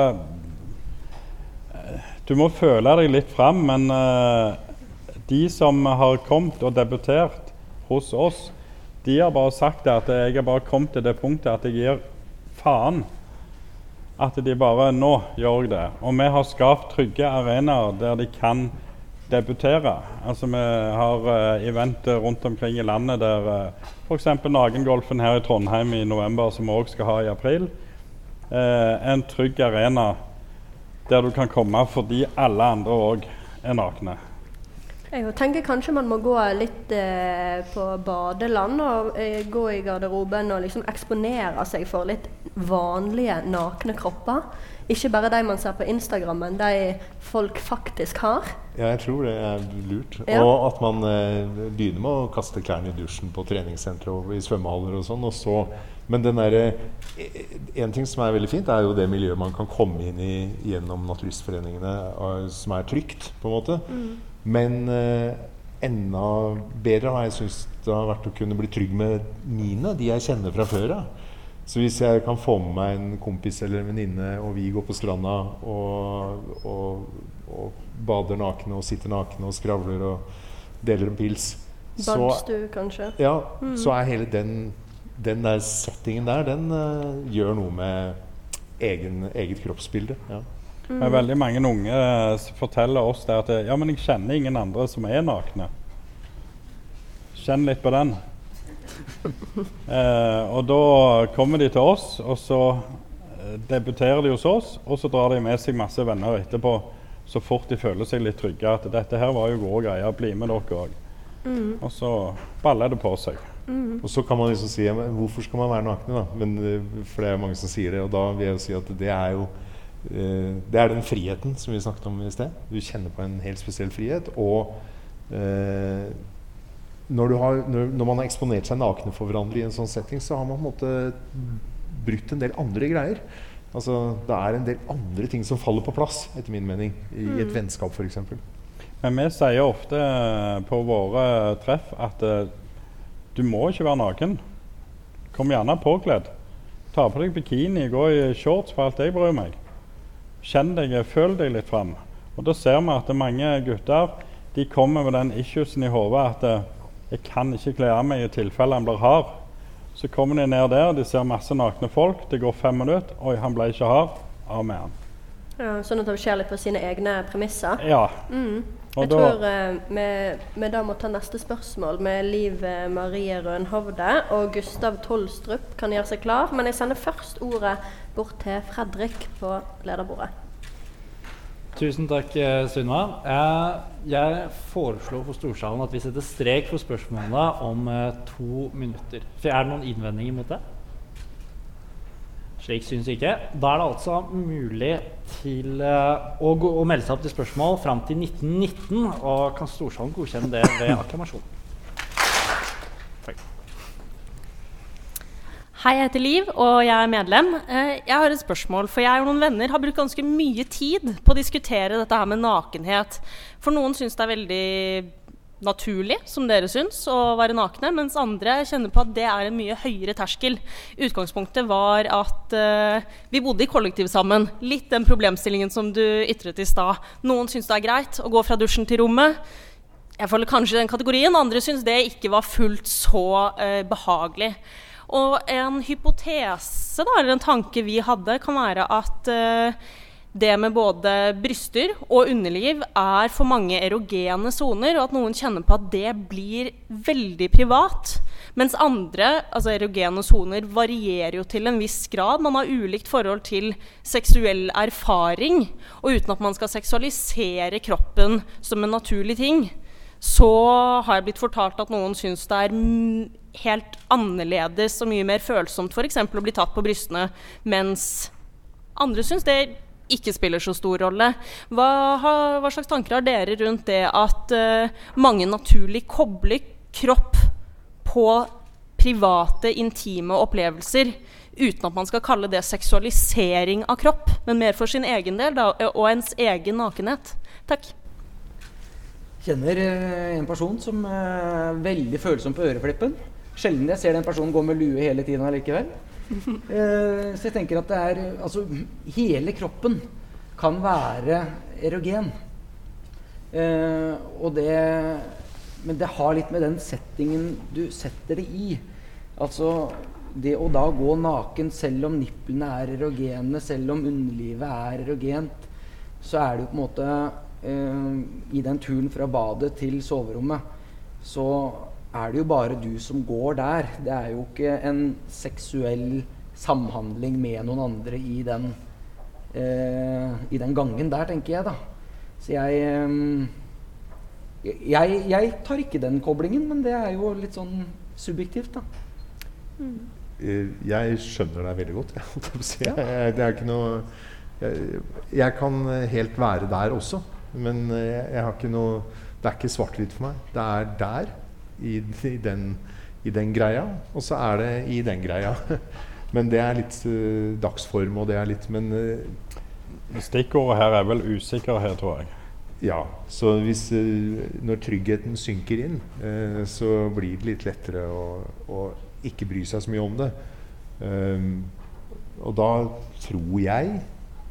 uh, Du må føle deg litt fram, men uh, de som har kommet og debutert hos oss, de har bare sagt at jeg har bare kommet til det punktet at jeg gir faen. At de bare Nå gjør jeg det. Og vi har skapt trygge arenaer der de kan debutere. Altså Vi har uh, event rundt omkring i landet der uh, f.eks. Nagengolfen her i Trondheim i november, som vi òg skal ha i april. Uh, en trygg arena der du kan komme fordi alle andre òg er nakne. Jeg tenker kanskje man må gå litt eh, på badeland og eh, gå i garderoben og liksom eksponere seg for litt vanlige nakne kropper. Ikke bare de man ser på Instagram, men de folk faktisk har. Ja, jeg tror det er lurt. Ja. Og at man eh, begynner med å kaste klærne i dusjen på treningssentre og i svømmehaller og sånn. Og så, men den derre eh, En ting som er veldig fint, er jo det miljøet man kan komme inn i gjennom naturistforeningene, eh, som er trygt, på en måte. Men eh, enda bedre har jeg syntes det har vært å kunne bli trygg med mine, de jeg kjenner fra før av. Så hvis jeg kan få med meg en kompis eller en venninne, og vi går på stranda og, og, og bader nakne og sitter nakne og skravler og deler en pils, så, Badstue, kanskje. ja, så er hele den, den der settingen der, den uh, gjør noe med egen, eget kroppsbilde. Ja. Det er veldig mange unge eh, som forteller oss det at eh, ja, men jeg kjenner ingen andre som er nakne. Kjenn litt på den. Eh, og da kommer de til oss, og så eh, debuterer de hos oss, og så drar de med seg masse venner etterpå så fort de føler seg litt trygge. At 'dette her var jo gode greier, bli med dere òg'. Og så baller det på seg. Og så kan man liksom si men hvorfor skal man være nakne, da? Men, eh, for det er mange som sier det, og da vil jeg jo si at det er jo eh, Det er den friheten som vi snakket om i sted. Du kjenner på en helt spesiell frihet. Og eh, når, du har, når, når man har eksponert seg nakne for hverandre i en sånn setting, så har man på en måte brutt en del andre greier. Altså, det er en del andre ting som faller på plass, etter min mening, i et vennskap f.eks. Men vi sier ofte eh, på våre treff at uh, du må ikke være naken. Kom gjerne påkledd. Ta på deg bikini, gå i shorts for alt jeg bryr meg. Kjenn deg, føl deg litt fram. Og da ser vi at mange gutter de kommer med den issuesen i hodet at eh, jeg kan ikke kle av meg i tilfelle han blir hard. Så kommer de ned der, de ser masse nakne folk. Det går fem minutter. Oi, han ble ikke hard. Av med han. Ja, sånn at de ser litt på sine egne premisser. Ja. Mm. Jeg da- tror eh, vi, vi da må ta neste spørsmål med Liv eh, Marie Rønhovde. Og Gustav Tolstrup kan gjøre seg klar. Men jeg sender først ordet bort til Fredrik på lederbordet. Tusen takk, eh, Sunniva. Eh, Jeg foreslår for Storsalen at vi setter strek for spørsmålene om eh, to minutter. For Er det noen innvendinger mot det? Slik syns ikke. Da er det altså mulig til å, gå, å melde seg opp til spørsmål fram til 1919. Og kan Storsalen godkjenne det ved akklamasjon? Hei, jeg heter Liv, og jeg er medlem. Eh, Jeg har et spørsmål, for jeg og noen venner har brukt ganske mye tid på å diskutere dette her med nakenhet. For noen syns det er veldig naturlig, som dere syns, å være nakne, mens andre kjenner på at det er en mye høyere terskel. Utgangspunktet var at uh, vi bodde i kollektiv sammen. Litt den problemstillingen som du ytret i stad. Noen syns det er greit å gå fra dusjen til rommet. Jeg føler kanskje den kategorien. Andre syns det ikke var fullt så eh, behagelig. Og en hypotese, da, eller en tanke vi hadde, kan være at eh, det med både bryster og underliv er for mange erogene soner, og at noen kjenner på at det blir veldig privat. Mens andre, altså erogene soner, varierer jo til en viss grad. Man har ulikt forhold til seksuell erfaring. Og uten at man skal seksualisere kroppen som en naturlig ting, så har jeg blitt fortalt at noen syns det er helt annerledes og mye mer følsomt f.eks. å bli tatt på brystene, mens andre syns det ikke spiller så stor rolle. Hva, hva slags tanker har dere rundt det at uh, mange naturlig kobler kropp på private, intime opplevelser, uten at man skal kalle det seksualisering av kropp, men mer for sin egen del da, og ens egen nakenhet? Takk. Kjenner eh, en person som er veldig følsom på øreflippen. Sjelden jeg ser den personen gå med lue hele tiden allikevel. Eh, så jeg tenker at det er Altså, hele kroppen kan være erogen. Eh, og det Men det har litt med den settingen du setter det i. Altså det å da gå naken selv om nipplene er erogene, selv om underlivet er erogent, så er det jo på en måte eh, I den turen fra badet til soverommet, så er det jo bare du som går der. Det er jo ikke en seksuell samhandling med noen andre i den, eh, i den gangen der, tenker jeg, da. Så jeg eh, jeg, jeg tar ikke den koblingen, men det er jo litt sånn subjektivt, da. Mm. Jeg skjønner deg veldig godt. jeg holdt på å si. Jeg, det er ikke noe jeg, jeg kan helt være der også, men eh, jeg, jeg har ikke noe Det er ikke svart-hvitt for meg. Det er der, i, i, den, i den greia, og så er det i den greia. Men det er litt uh, dagsform, og det er litt Men uh, Stikkordet her er vel usikkerhet, tror jeg. ja, så hvis uh, Når tryggheten synker inn, så blir det litt lettere å, å ikke bry seg så mye om det. Um, og da tror jeg,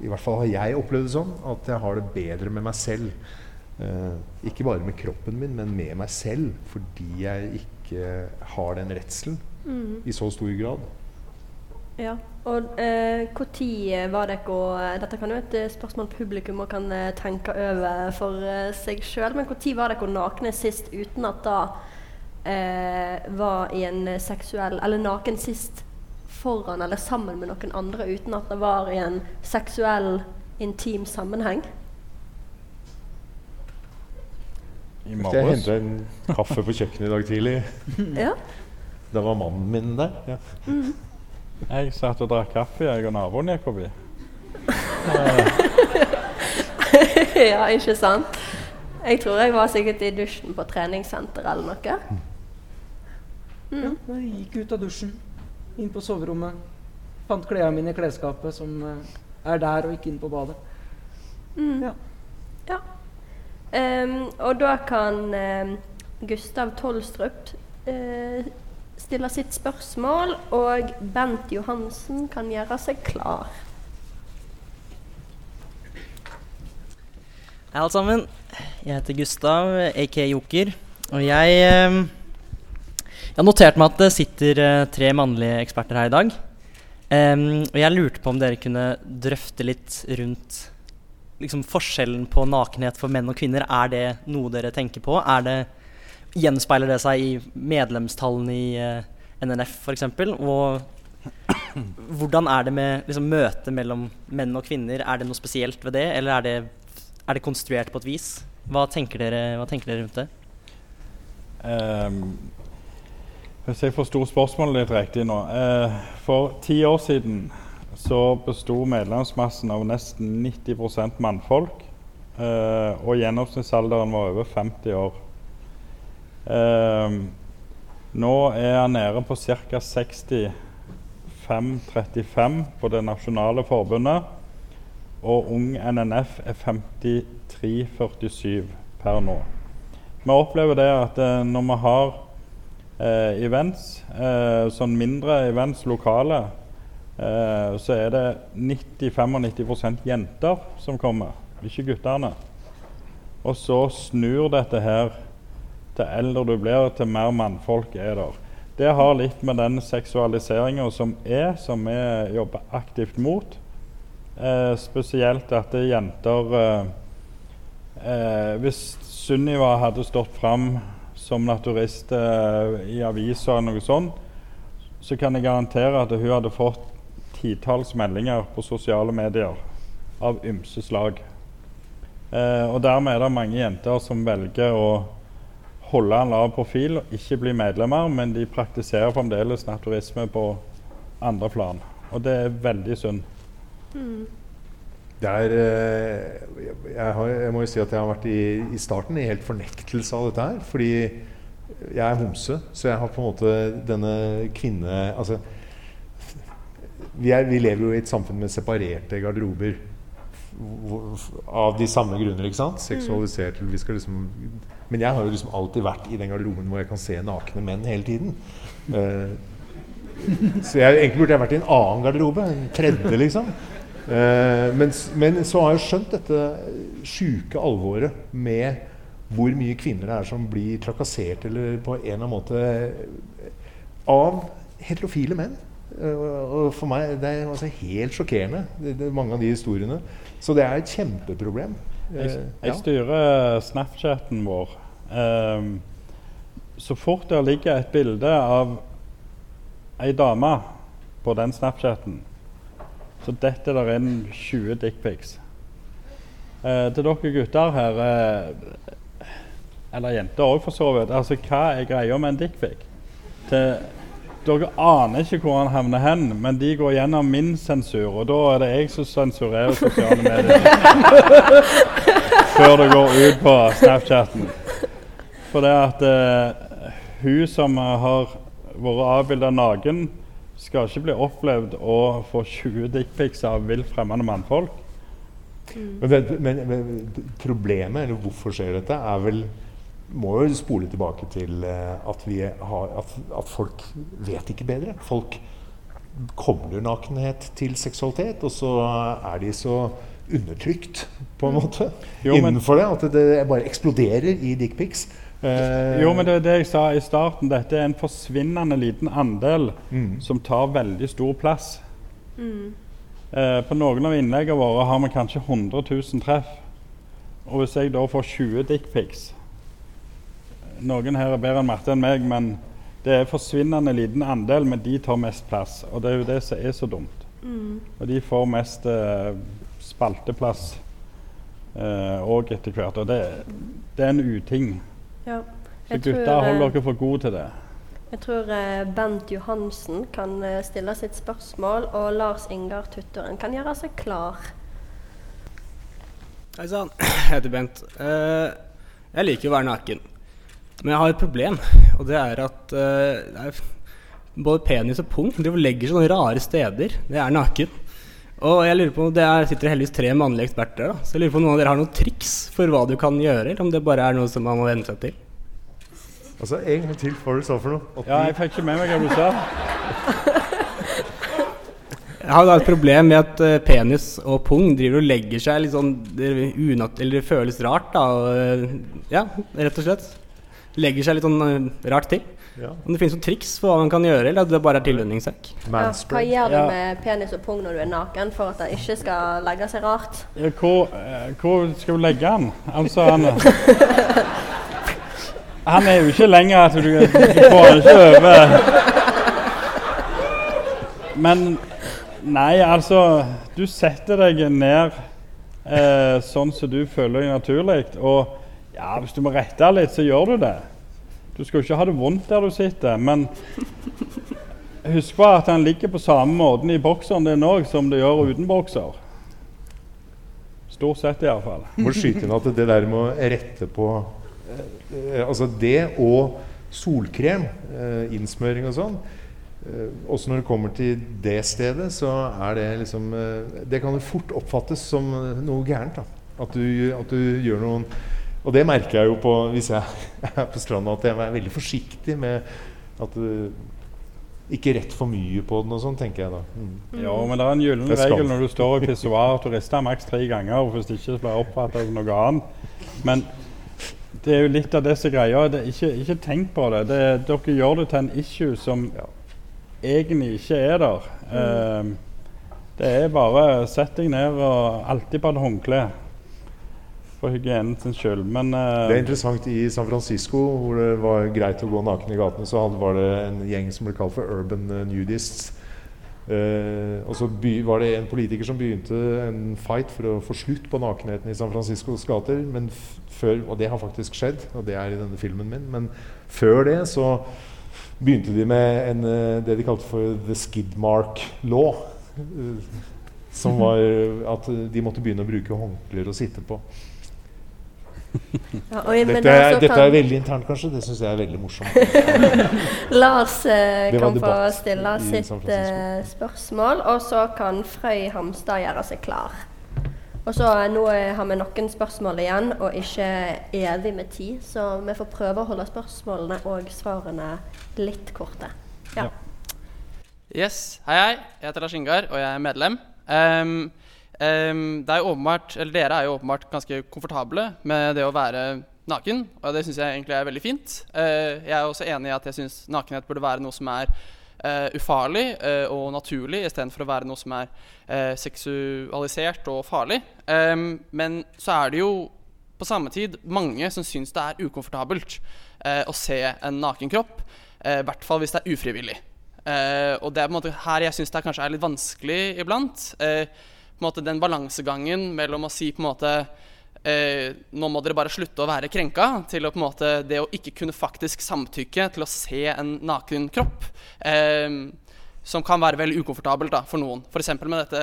i hvert fall har jeg opplevd det sånn, at jeg har det bedre med meg selv. Eh, ikke bare med kroppen min, men med meg selv. Fordi jeg ikke har den redselen mm. i så stor grad. Ja. Og eh, tid var det ikke Dette kan jo være et spørsmål publikum kan eh, tenke over for eh, seg sjøl. Men når var dere nakne sist uten at da eh, var i en seksuell Eller naken sist foran eller sammen med noen andre uten at det var i en seksuell, intim sammenheng? I Jeg morges. henta en kaffe på kjøkkenet i dag tidlig. Ja. Da var mannen min der. Ja. Mm. Jeg satt og drakk kaffe, jeg og naboen gikk forbi. ja, ikke sant? Jeg tror jeg var sikkert i dusjen på treningssenter eller noe. Ja, jeg gikk ut av dusjen, inn på soverommet. Fant klærne mine i klesskapet, som eh, er der og ikke inn på badet. Mm. Ja. Ja. Ehm, og da kan um, Gustav Tolstrup uh, stille sitt spørsmål, og Bent Johansen kan gjøre seg klar. Hei, alle sammen. Jeg heter Gustav, aka Joker. Og jeg eh, Jeg har notert meg at det sitter eh, tre mannlige eksperter her i dag. Og jeg lurte på om dere kunne drøfte litt rundt liksom, forskjellen på nakenhet for menn og kvinner. Er det noe dere tenker på? Er det, gjenspeiler det seg i medlemstallene i uh, NNF f.eks.? Og hvordan er det med liksom, møtet mellom menn og kvinner? Er det noe spesielt ved det, eller er det, er det konstruert på et vis? Hva tenker dere, hva tenker dere rundt det? Um, hvis jeg forsto spørsmålet litt riktig nå. Eh, for ti år siden så besto medlemsmassen av nesten 90 mannfolk. Eh, og gjennomsnittsalderen var over 50 år. Eh, nå er han nede på ca. 65-35 på det nasjonale forbundet. Og Ung NNF er 53-47 per nå. Vi opplever det at eh, når vi har eh, events, eh, sånn mindre events lokale, eh, så er det 90-95 jenter som kommer, ikke guttene. Og så snur dette her til eldre du blir, til mer mannfolk er der. Det har litt med den seksualiseringa som er, som vi jobber aktivt mot. Eh, spesielt at er jenter eh, eh, Hvis Sunniva hadde stått fram som naturist eh, i avisa eller noe sånt, så kan jeg garantere at hun hadde fått titalls meldinger på sosiale medier av ymse slag. Eh, og dermed er det mange jenter som velger å holde en lav profil og ikke bli medlemmer, men de praktiserer fremdeles naturisme på andre plan. Og det er veldig synd. Mm. er, eh, jeg, har, jeg må jo si at jeg har vært i, i starten i helt fornektelse av dette her. Fordi jeg er homse, så jeg har på en måte denne kvinne... Altså, vi, er, vi lever jo i et samfunn med separerte garderober. Av de samme grunner, ikke sant? Seksualisert. Vi skal liksom, men jeg har jo liksom alltid vært i den garderoben hvor jeg kan se nakne menn hele tiden. Uh, så jeg, egentlig burde jeg vært i en annen garderobe. En tredje, liksom. Uh, men, men så har jeg skjønt dette sjuke alvoret med hvor mye kvinner det er som blir trakassert eller på en eller annen måte av heterofile menn. Eh, og for meg det er altså helt sjokkerende, det, det, mange av de historiene. Så det er et kjempeproblem. Jeg, Eh, jeg styrer Snapchaten vår. Um, så fort der ligger et bilde av ei dame på den Snapchaten, så detter der inn 20 dickpics. Eh, til dere gutter her eh, Eller jenter òg, for så vidt. Altså, hva er greia med en dickpic? Dere aner ikke hvor han havner hen, men de går gjennom min sensur, og da er det jeg som sensurerer sosiale medier. Før det går ut på Snapchatten. For det at eh, hun som har vært avbilda naken, skal ikke bli opplevd å få 20 dickpics av vilt fremmede mannfolk. Men, men, men problemet, eller hvorfor skjer dette, er vel må jo spole tilbake til eh, at, vi har, at, at folk vet ikke bedre. Folk kobler nakenhet til seksualitet, og så er de så undertrykt, på en måte, Jo, men- innenfor det. At det bare eksploderer i dickpics. Eh, Jo, men det er det jeg sa i starten. Dette er en forsvinnende liten andel Mm. som tar veldig stor plass. Mm. Eh, på noen av innleggene våre har vi kanskje 100 000 treff. Og hvis jeg da får 20 dickpics Noen her er bedre enn Marte enn meg, men det er forsvinnende liten andel, men de tar mest plass. Og det er jo det som er så dumt. Mm. Og de får mest eh, spalteplass òg etter hvert. Og det, det er en uting. Ja. Så gutta, hold eh, dere for gode til det. Jeg tror eh, Bent Johansen kan eh, stille sitt spørsmål, og Lars Ingar Tutteren kan gjøre seg klar. Hei sann, jeg heter Bent. Eh, jeg liker å være naken. Men jeg har et problem, og det er at uh, det er både penis og pung de legger seg sånne rare steder. Det er naken. Og jeg lurer på, Det er, sitter heldigvis tre mannlige eksperter da, så jeg lurer på om noen av dere har noen triks for hva du kan gjøre, eller om det bare er noe som man må venne seg til. Altså, En gang til, hva du sa for noe? Oppi. Ja, jeg fikk ikke med meg hva du sa. Jeg har da et problem med at uh, penis og pung driver og legger seg litt sånn det, er unat eller det føles rart, da. Og, eh, ja, rett og slett. Legger seg litt sånn eh, rart til. Ja. Om det finnes noen triks for hva man kan gjøre, eller at det bare er tilvenningssak. Ja, hva gjør du med penis og pung når du er naken, for at det ikke skal legge seg rart? Ja, hvor, eh, hvor skal du legge han? Altså, han Han er jo ikke lenger at du, du får han ikke over Men nei, altså Du setter deg ned eh, sånn som du føler deg naturlig. Og ja, hvis du må rette litt, så gjør du det. Du skal jo ikke ha det vondt der du sitter, men husk på at han ligger på samme måten i bokseren din òg som det gjør uten bokser. Stort sett, iallfall. må skyte inn at det der med å rette på eh, eh, Altså det og solkrem, eh, innsmøring og sånn eh, Også når det kommer til det stedet, så er det liksom Det kan jo fort oppfattes som noe gærent. da At du, at du gjør noen Og det merker jeg jo på hvis jeg er på stranda, at jeg er veldig forsiktig med at du ikke rett for mye på den og sånn, tenker jeg da. Mm. Ja, men det er en gyllen regel når du står i pissoar og rister maks tre ganger. og Hvis det ikke blir oppfatta som noe annet. Men det er jo litt av disse som greia. Det, er ikke, ikke tenk på det. det. Dere gjør det til en issue som egentlig ikke er der. Eh, det er bare sett deg ned og alltid på et håndkle. For hygienen sin skyld. Men uh, Det er interessant i San Francisco, hvor det var greit å gå naken i gatene, så var det en gjeng som ble kalt for urban eh, nudists. Uh, og så var det en politiker som begynte en fight for å få slutt på nakenheten i San Franciscos gater. Men før, og det har faktisk skjedd, og det er i denne filmen min. Men før det så begynte de med en, det de kalte for the skidmark law. som var at de måtte begynne å bruke håndklær å sitte på. Ja, men dette, er, dette kan- er veldig internt, kanskje. Det syns jeg er veldig morsomt. Lars eh, kan få stille sitt eh, spørsmål, og så kan Frøy Hamstad gjøre seg klar. Og så eh, Nå eh, har vi noen spørsmål igjen, og ikke evig med tid, så vi får prøve å holde spørsmålene og svarene litt korte. Ja. Yes, hei hei. Jeg heter Lars Ingar, og jeg er medlem. Ehm, det er åpenbart, Dere er jo åpenbart ganske komfortable med det å være naken, og det syns jeg egentlig er veldig fint. Uh, jeg er også enig i at jeg syns nakenhet burde være noe som er uh, ufarlig uh, og naturlig, istedenfor å være noe som er seksualisert og farlig. Um, men så er det jo på samme tid mange som syns det er ukomfortabelt å se en naken kropp, i hvert fall hvis det er ufrivillig. Og det er på en måte her jeg syns det kanskje er litt vanskelig iblant. En måte Den balansegangen mellom å si på en måte eh, nå må dere bare slutte å være krenka, til å på en måte det å ikke kunne faktisk samtykke til å se en naken kropp. Eh, som kan være veldig ukomfortabelt da, for noen. F.eks. med dette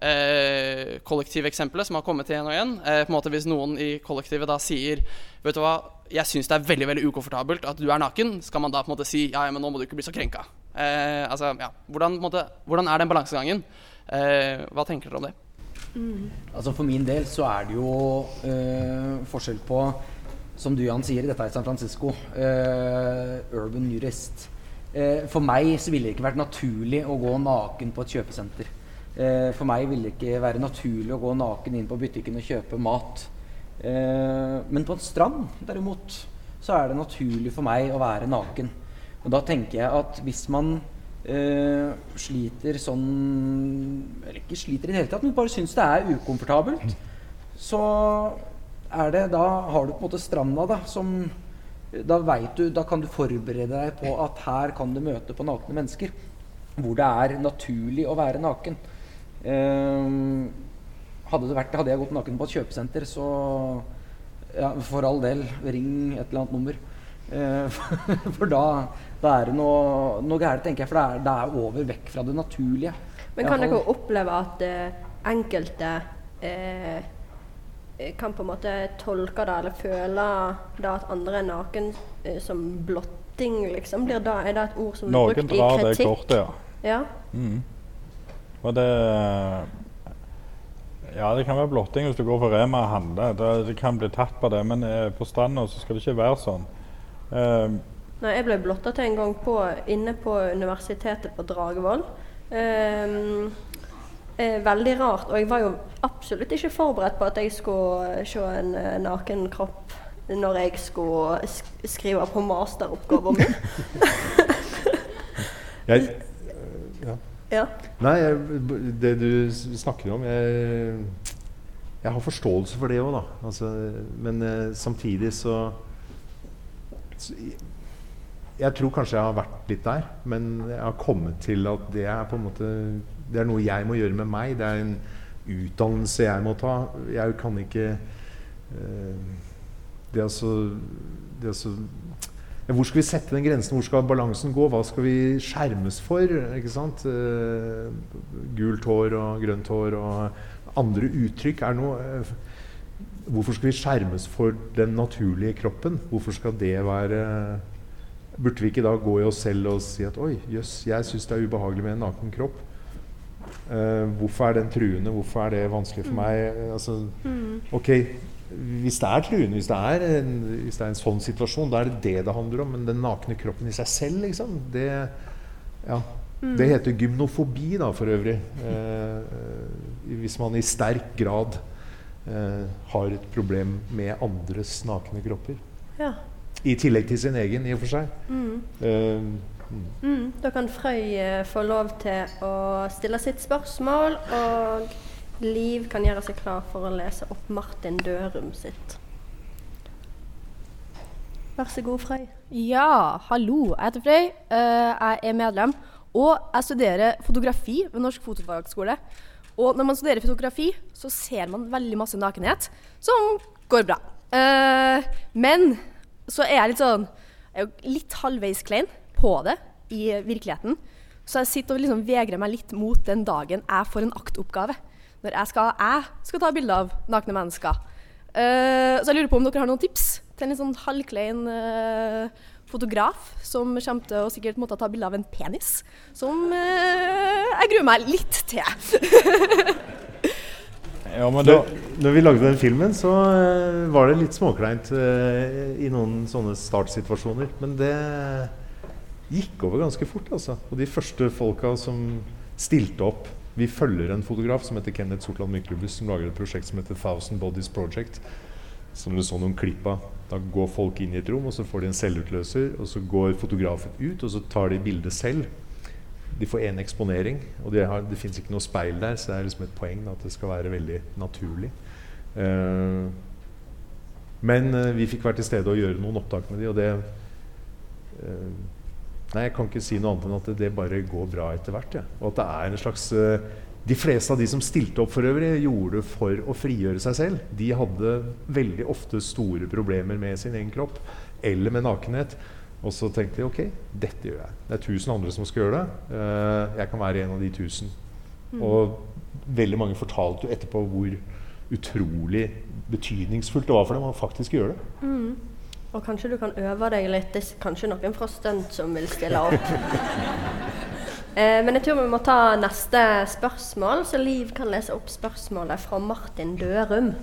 eh, kollektiveksempelet som har kommet igjen og igjen. Eh, på en måte Hvis noen i kollektivet da sier Vet du hva, jeg syns det er veldig veldig ukomfortabelt at du er naken, skal man da på en måte si ja, ja men nå må du ikke bli så krenka. Eh, altså, ja, hvordan, måte, hvordan er den balansegangen? Eh, hva tenker dere om det? Altså For min del så er det jo eh, forskjell på, som du Jan sier, dette er San Francisco, eh, urban nudist. Eh, for meg så ville det ikke vært naturlig å gå naken på et kjøpesenter. Eh, for meg ville det ikke være naturlig å gå naken inn på butikken og kjøpe mat. Eh, men på en strand, derimot, så er det naturlig for meg å være naken. Og da tenker jeg at hvis man eh, sliter sånn Eller ikke sliter i det hele tatt, men bare syns det er ukomfortabelt, så er det Da har du på en måte stranda, da, som da, vet du, da kan du forberede deg på at her kan du møte på nakne mennesker. Hvor det er naturlig å være naken. Ehm, hadde, vært, hadde jeg gått naken på et kjøpesenter, så ja, for all del, ring et eller annet nummer. Eh, for da, da er det noe, noe gærent, tenker jeg. For det er, det er over vekk fra det naturlige. Men kan dere oppleve at eh, enkelte eh, kan på en måte tolke det eller føle det at andre er naken eh, som blotting, liksom? Blir det, er det et ord som Noen blir brukt i drar det kritikk? kortet, ja. Ja. Mm. Og det Ja, det kan være blotting hvis du går på Rema og handler. Det, det kan bli tatt på det, men eh, på stranda så skal det ikke være sånn. Eh, Nei, jeg ble blotta til en gang på, inne på universitetet på Dragevoll. Um, eh, veldig rart. Og jeg var jo absolutt ikke forberedt på at jeg skulle se en eh, naken kropp når jeg skulle sk skrive på masteroppgaven min. Jeg, ja. Ja. Nei, jeg, det du snakker om Jeg, jeg har forståelse for det òg, da. Altså, men eh, samtidig så, så Jeg tror kanskje jeg har vært litt der, men jeg har kommet til at det er på en måte Det er noe jeg må gjøre med meg. Det er en utdannelse jeg må ta. Jeg kan ikke eh, Det er så, det er så hvor skal vi sette den grensen? Hvor skal balansen gå? Hva skal vi skjermes for? Ikke sant? Eh, gult hår og grønt hår og andre uttrykk er noe eh, Hvorfor skal vi skjermes for den naturlige kroppen? Hvorfor skal det være Burde vi ikke da gå i oss selv og si at oi, jøss, jeg syns det er ubehagelig med en naken kropp? Uh, hvorfor er den truende? Hvorfor er det vanskelig for Mm. meg? Altså, Mm. ok, hvis det er truende, hvis det er, en, hvis det er en sånn situasjon, da er det det det handler om. Men den nakne kroppen i seg selv, liksom, det ja, Mm. Det heter gymnofobi, da, for øvrig. Eh, eh, hvis man i sterk grad eh, har et problem med andres nakne kropper. Ja. I tillegg til sin egen, i og for seg. Mm. Uh, mm. Mm, da kan Frøy eh, få lov til å stille sitt spørsmål, og Liv kan gjøre seg klar for å lese opp Martin Dørum sitt. Vær så god, Frøy. Ja, hallo. Jeg heter Frøy. Eh, jeg er medlem. Og jeg studerer fotografi ved Norsk Fotofagskole. Og når man studerer fotografi, så ser man veldig masse nakenhet, som går bra. Eh, men så er jeg litt sånn Jeg er litt halvveis klein på det i virkeligheten. Så jeg sitter og liksom vegrer meg litt mot den dagen jeg får en aktoppgave. Når jeg skal, jeg skal ta bilde av nakne mennesker. Uh, så jeg lurer på om dere har noen tips til en litt sånn halvklein uh, fotograf som kommer til å sikkert måtte ta bilde av en penis. Som uh, jeg gruer meg litt til. ja, men da, Når, vi lagde den filmen, så eh, var det litt småkleint eh, i noen sånne startsituasjoner. Men det gikk over ganske fort, altså. Og de første folka som stilte opp Vi følger en fotograf som heter Kenneth Sortland Myklebust, som lager et prosjekt som heter Thousand Bodies Project. Som du så noen klipp av. Da går folk inn i et rom, og så får de en selvutløser. Og så går fotografen ut, og så tar de bildet selv. De får én eksponering, og de har, det fins ikke noe speil der, så det er liksom et poeng da, at det skal være veldig naturlig. Eh, men eh, vi fikk være til stede og gjøre noen opptak med de, og det eh, Nei, jeg kan ikke si noe annet enn at det, det bare går bra etter hvert. Ja. Og at det er en slags De fleste av de som stilte opp for øvrig, gjorde det for å frigjøre seg selv. De hadde veldig ofte store problemer med sin egen kropp eller med nakenhet. Og så tenkte jeg ok, dette gjør jeg. Det er tusen andre som skal gjøre det. Eh, jeg kan være en av de tusen. Mm. Og veldig mange fortalte jo etterpå hvor utrolig betydningsfullt det var for dem å faktisk gjøre det. Mm. Og kanskje du kan øve deg litt. Det er kanskje noen fra stunt som vil stille opp. eh, men jeg tror vi må ta neste spørsmål, så Liv kan lese opp spørsmålet fra Martin Dørum.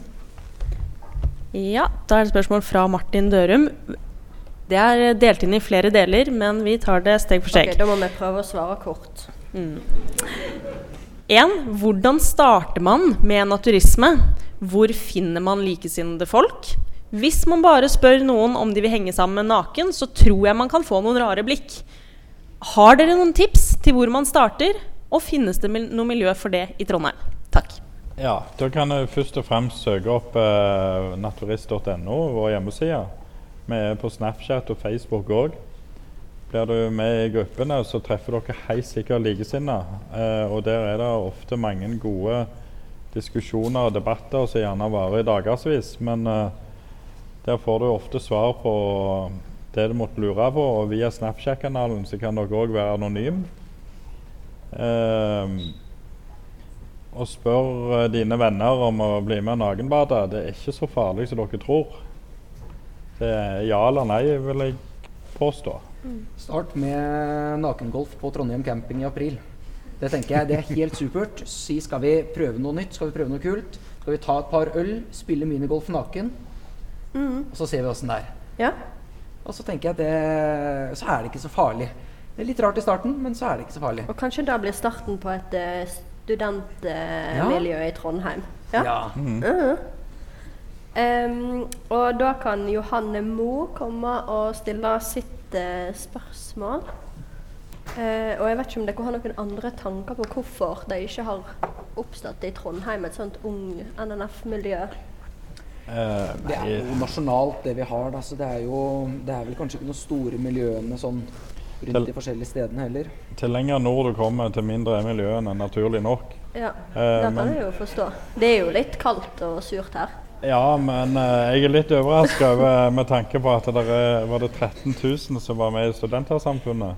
Ja, da er det spørsmål fra Martin Dørum. Det er delt inn i flere deler, men vi tar det steg for steg. Ok, Da må vi prøve å svare kort. Mm. En, hvordan starter man med naturisme? Hvor finner man likesinnede folk? Hvis man bare spør noen om de vil henge sammen naken, så tror jeg man kan få noen rare blikk. Har dere noen tips til hvor man starter? Og finnes det noe miljø for det i Trondheim? Takk. Ja, da kan du først og fremst søke opp eh, naturist.no, vår hjemmeside. Vi er på Snapchat og Facebook òg. Blir du med i gruppene, så treffer dere helt sikkert likesinnede. Eh, og der er det ofte mange gode diskusjoner og debatter som gjerne varer i dagevis. Men eh, der får du ofte svar på det du måtte lure på. Og via Snapchat-kanalen så kan dere òg være anonym. Eh, og spør eh, dine venner om å bli med nakenbadet. nakenbade. Det er ikke så farlig som dere tror. Det er ja eller nei, vil jeg påstå. Start med nakengolf på Trondheim camping i april. Det tenker jeg, det er helt supert. Si skal vi prøve noe nytt, skal vi prøve noe kult? Skal vi ta et par øl, spille minigolf naken? Mm. Og så ser vi åssen det er. Ja. Og så tenker jeg at det, så er det ikke så farlig. Det er litt rart i starten, men så er det ikke så farlig. Og kanskje da blir starten på et uh, studentmiljø i Trondheim. Ja. Mm. Mhm. Em, og da kan Johanne Mo komme og stille sitt uh, spørsmål. Uh, og jeg vet ikke om dere har noen andre tanker på hvorfor de ikke har oppstått i Trondheim, et sånt ung NNF-miljø. Uh, Det er jo nasjonalt, det vi har. Da, så det er jo Det er vel kanskje ikke noen store miljøene sånn rundt Til- de forskjellige stedene heller. Til lenger nord du kommer, til mindre er miljøene, naturlig nok. Ja, Eh, det kan jeg jo forstå. Det er jo litt kaldt og surt her. Ja, men eh, jeg er litt overraska over med tanke på at det er, var det 13 000 som var med i Studentersamfunnet.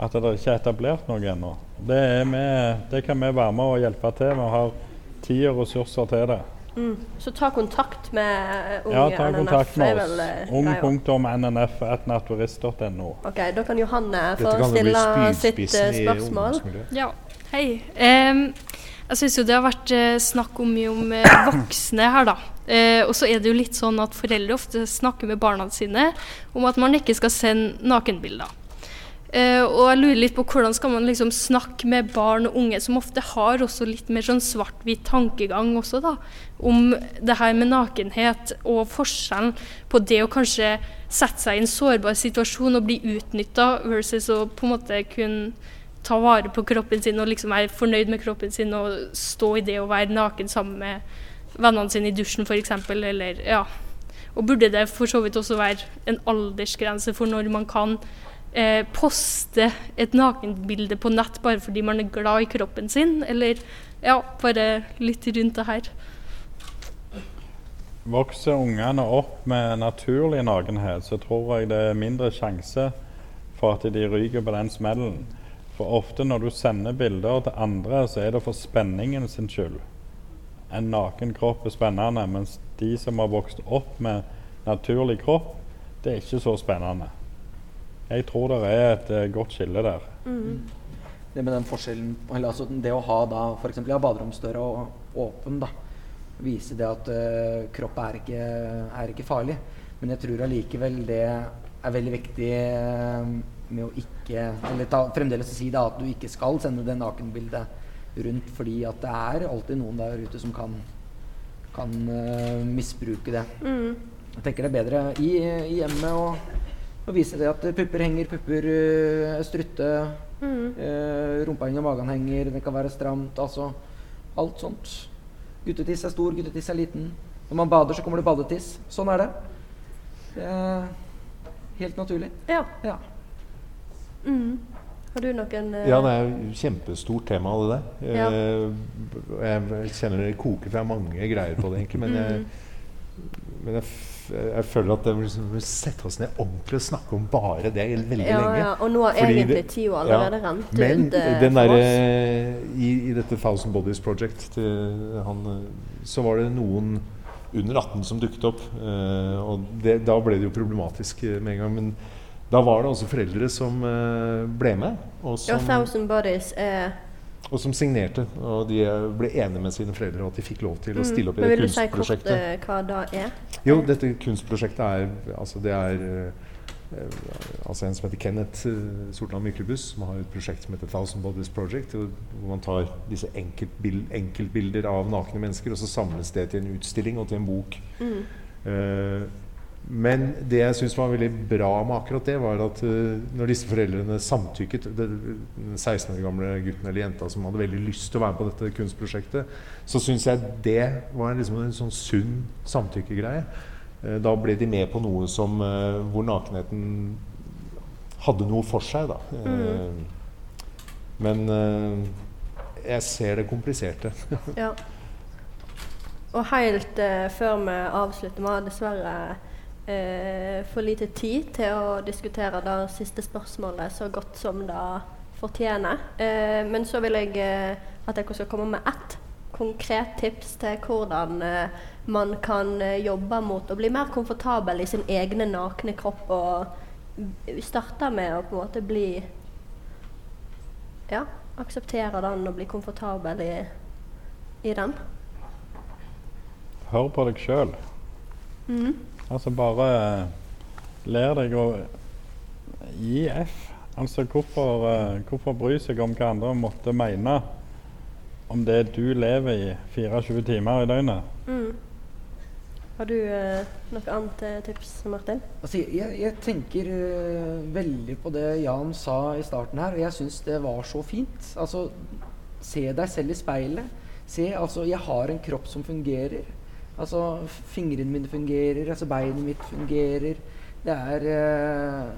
At det ikke er etablert noe ennå. Det, det kan vi være med og hjelpe til. Vi har tid og ressurser til det. Mm. Så ta kontakt med eh, Ung Ja, ta NNF. kontakt med er oss. eh. Ung.nnf.naturist.no. Ok, Da kan Johanne få stille sitt eh, spørsmål. Ja, hei. Em, jeg syns jo det har vært eh, snakk om mye om eh, voksne her, da. Eh, og så er det jo litt sånn at foreldre ofte snakker med barna sine om at man ikke skal sende nakenbilder. Eh, og jeg lurer litt på hvordan skal man liksom snakke med barn og unge som ofte har også litt mer sånn svart-hvit tankegang også, da. Om det her med nakenhet og forskjellen på det å kanskje sette seg i en sårbar situasjon og bli utnytta versus å på en måte kunne ta vare på kroppen sin og liksom være fornøyd med kroppen sin og stå i det å være naken sammen med vennene sine i dusjen f.eks. Eller ja. Og burde det for så vidt også være en aldersgrense for når man kan eh, poste et nakenbilde på nett bare fordi man er glad i kroppen sin? Eller ja, bare litt rundt det her. Vokser ungene opp med naturlig nakenhet, så tror jeg det er mindre sjanse for at de ryker på den smellen. For ofte når du sender bilder til andre, så er det for spenningen sin skyld. En naken kropp er spennende, mens de som har vokst opp med naturlig kropp, det er ikke så spennende. Jeg tror det er et eh, godt skille der. Det med den forskjellen eller altså Det å ha da f.eks. Ja, baderomsdøra åpen, da. Vise det at uh, kropp er ikke, er ikke farlig. Men jeg tror allikevel det er veldig viktig eh, med å ikke Eller ta, fremdeles si da at du ikke skal sende det nakenbildet rundt, fordi at det er alltid noen der ute som kan, kan uh, misbruke det. Mm. Jeg tenker det er bedre i, i hjemmet å, å vise det at pupper henger, pupper uh, strutte, Mm. uh, rumpa henger, magen henger, det kan være stramt. Altså alt sånt. Guttetiss er stor, guttetiss er liten. Når man bader, så kommer det badetiss. Sånn er det. Det er helt naturlig. Ja. Ja. Mm. Har du noen uh... Ja, det er jo kjempestort tema, det der. Ja. Eh, Jeg kjenner det koker fra mange greier på det, egentlig. Men jeg, men jeg, jeg føler at vi liksom, vil sette oss ned ordentlig og snakke om bare det veldig Ja, lenge. ja, og nå har Fordi egentlig det- tida allerede rent Men ut, eh, den for derre i, I dette Thousand Bodies Project til han, så var det noen under 18 som dukket opp. og det, da ble det jo problematisk med en gang. Men da var det også foreldre som eh, ble med. Og Ja, som, Thousand Bodies er og som signerte. Og de eh, ble enige med sine foreldre og at de fikk lov til å Mm, stille opp i Men kunstprosjektet. vil du si kort eh, hva det er? Jo, dette kunstprosjektet er Altså, det er eh, altså en som heter Kenneth uh, Sortland Myklebust, som har et prosjekt som heter Thousand Bodies Project, hvor man tar disse enkeltbil enkeltbilder av nakne mennesker, og så samles det til en utstilling og til en bok. Mm. Men det jeg syns var veldig bra med akkurat det, var at eh, når disse foreldrene samtykket Den 16 år gamle gutten eller jenta som hadde veldig lyst til å være med på dette kunstprosjektet, så syns jeg det var liksom en sånn sunn samtykkegreie. Eh, Da ble de med på noe som eh, hvor nakenheten hadde noe for seg, da. Mm. Men jeg ser det kompliserte. Ja. Og helt uh, før vi avslutter, vi har dessverre eh, for lite tid til å diskutere det siste spørsmålet så godt som det fortjener. Eh, men så vil jeg eh, at dere skal komme med ett konkret tips til hvordan eh, man kan eh, jobbe mot å bli mer komfortabel i sin egne nakne kropp. Og starte med å på en måte bli Ja, akseptere den og bli komfortabel i, i den. Hør på deg sjøl. Mhm. Altså bare eh, lær deg å gi F. Altså hvorfor, eh, hvorfor bry seg om hva andre måtte mene om det du lever i 24 timer i døgnet? Mm. Har du uh, noe annet tips, Martin? Altså, jeg, jeg tenker uh, veldig på det Jan sa i starten her, og jeg syns det var så fint. Altså, se deg selv i speilet. Se, altså, jeg har en kropp som fungerer. Altså, fingrene mine fungerer, altså beinet mitt fungerer. Det er eh,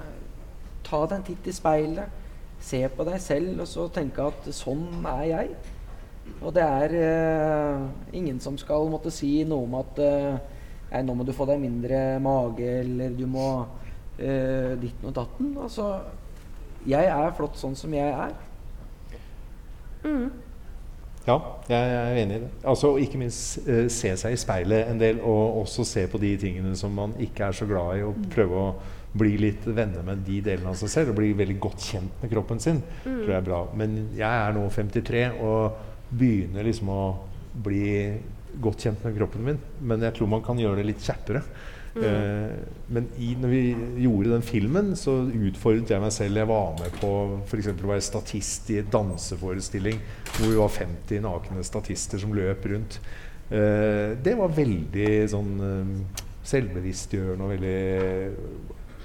Ta deg en titt i speilet. Se på deg selv, og så tenke at sånn er jeg. Og det er eh, ingen som skal måtte si noe om at eh, nå må du få deg mindre mage, eller du må eh, ditten og datten. Altså, jeg er flott sånn som jeg er. Mm. Ja, jeg er enig i det. Altså, ikke minst eh, se seg i speilet en del, og også se på de tingene som man ikke er så glad i, og prøve å bli litt venner med de delene av seg selv, og bli veldig godt kjent med kroppen sin. Mm. tror jeg er bra. Men jeg er nå 53 og begynner liksom å bli godt kjent med kroppen min. Men jeg tror man kan gjøre det litt kjappere. Mm. Eh, men i, når vi gjorde den filmen, så utfordret jeg meg selv. Jeg var med på f.eks. å være statist i en danseforestilling hvor vi var 50 nakne statister som løp rundt. Eh, det var veldig sånn eh, selvbevisstgjørende og veldig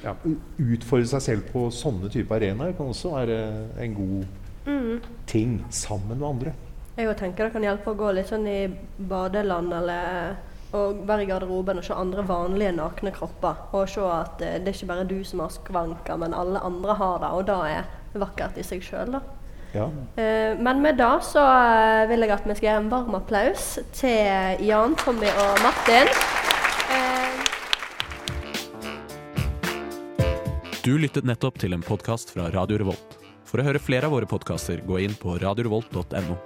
ja, Utfordre seg selv på sånne typer arenaer kan også være en god Mm. ting sammen med andre. Jeg tenker det kan hjelpe å gå litt sånn i badeland eller og være i garderoben og se andre vanlige nakne kropper. Og se at eh, det er ikke bare du som har skvanker, men alle andre har det. Og det er vakkert i seg sjøl, da. Ja. Eh, men med det så eh, vil jeg at vi skal gi en varm applaus til Jan, Tommy og Martin. Eh, Du lyttet nettopp til en podkast fra Radio Revolt. For å høre flere av våre podkaster, gå inn på radiorevolt.no.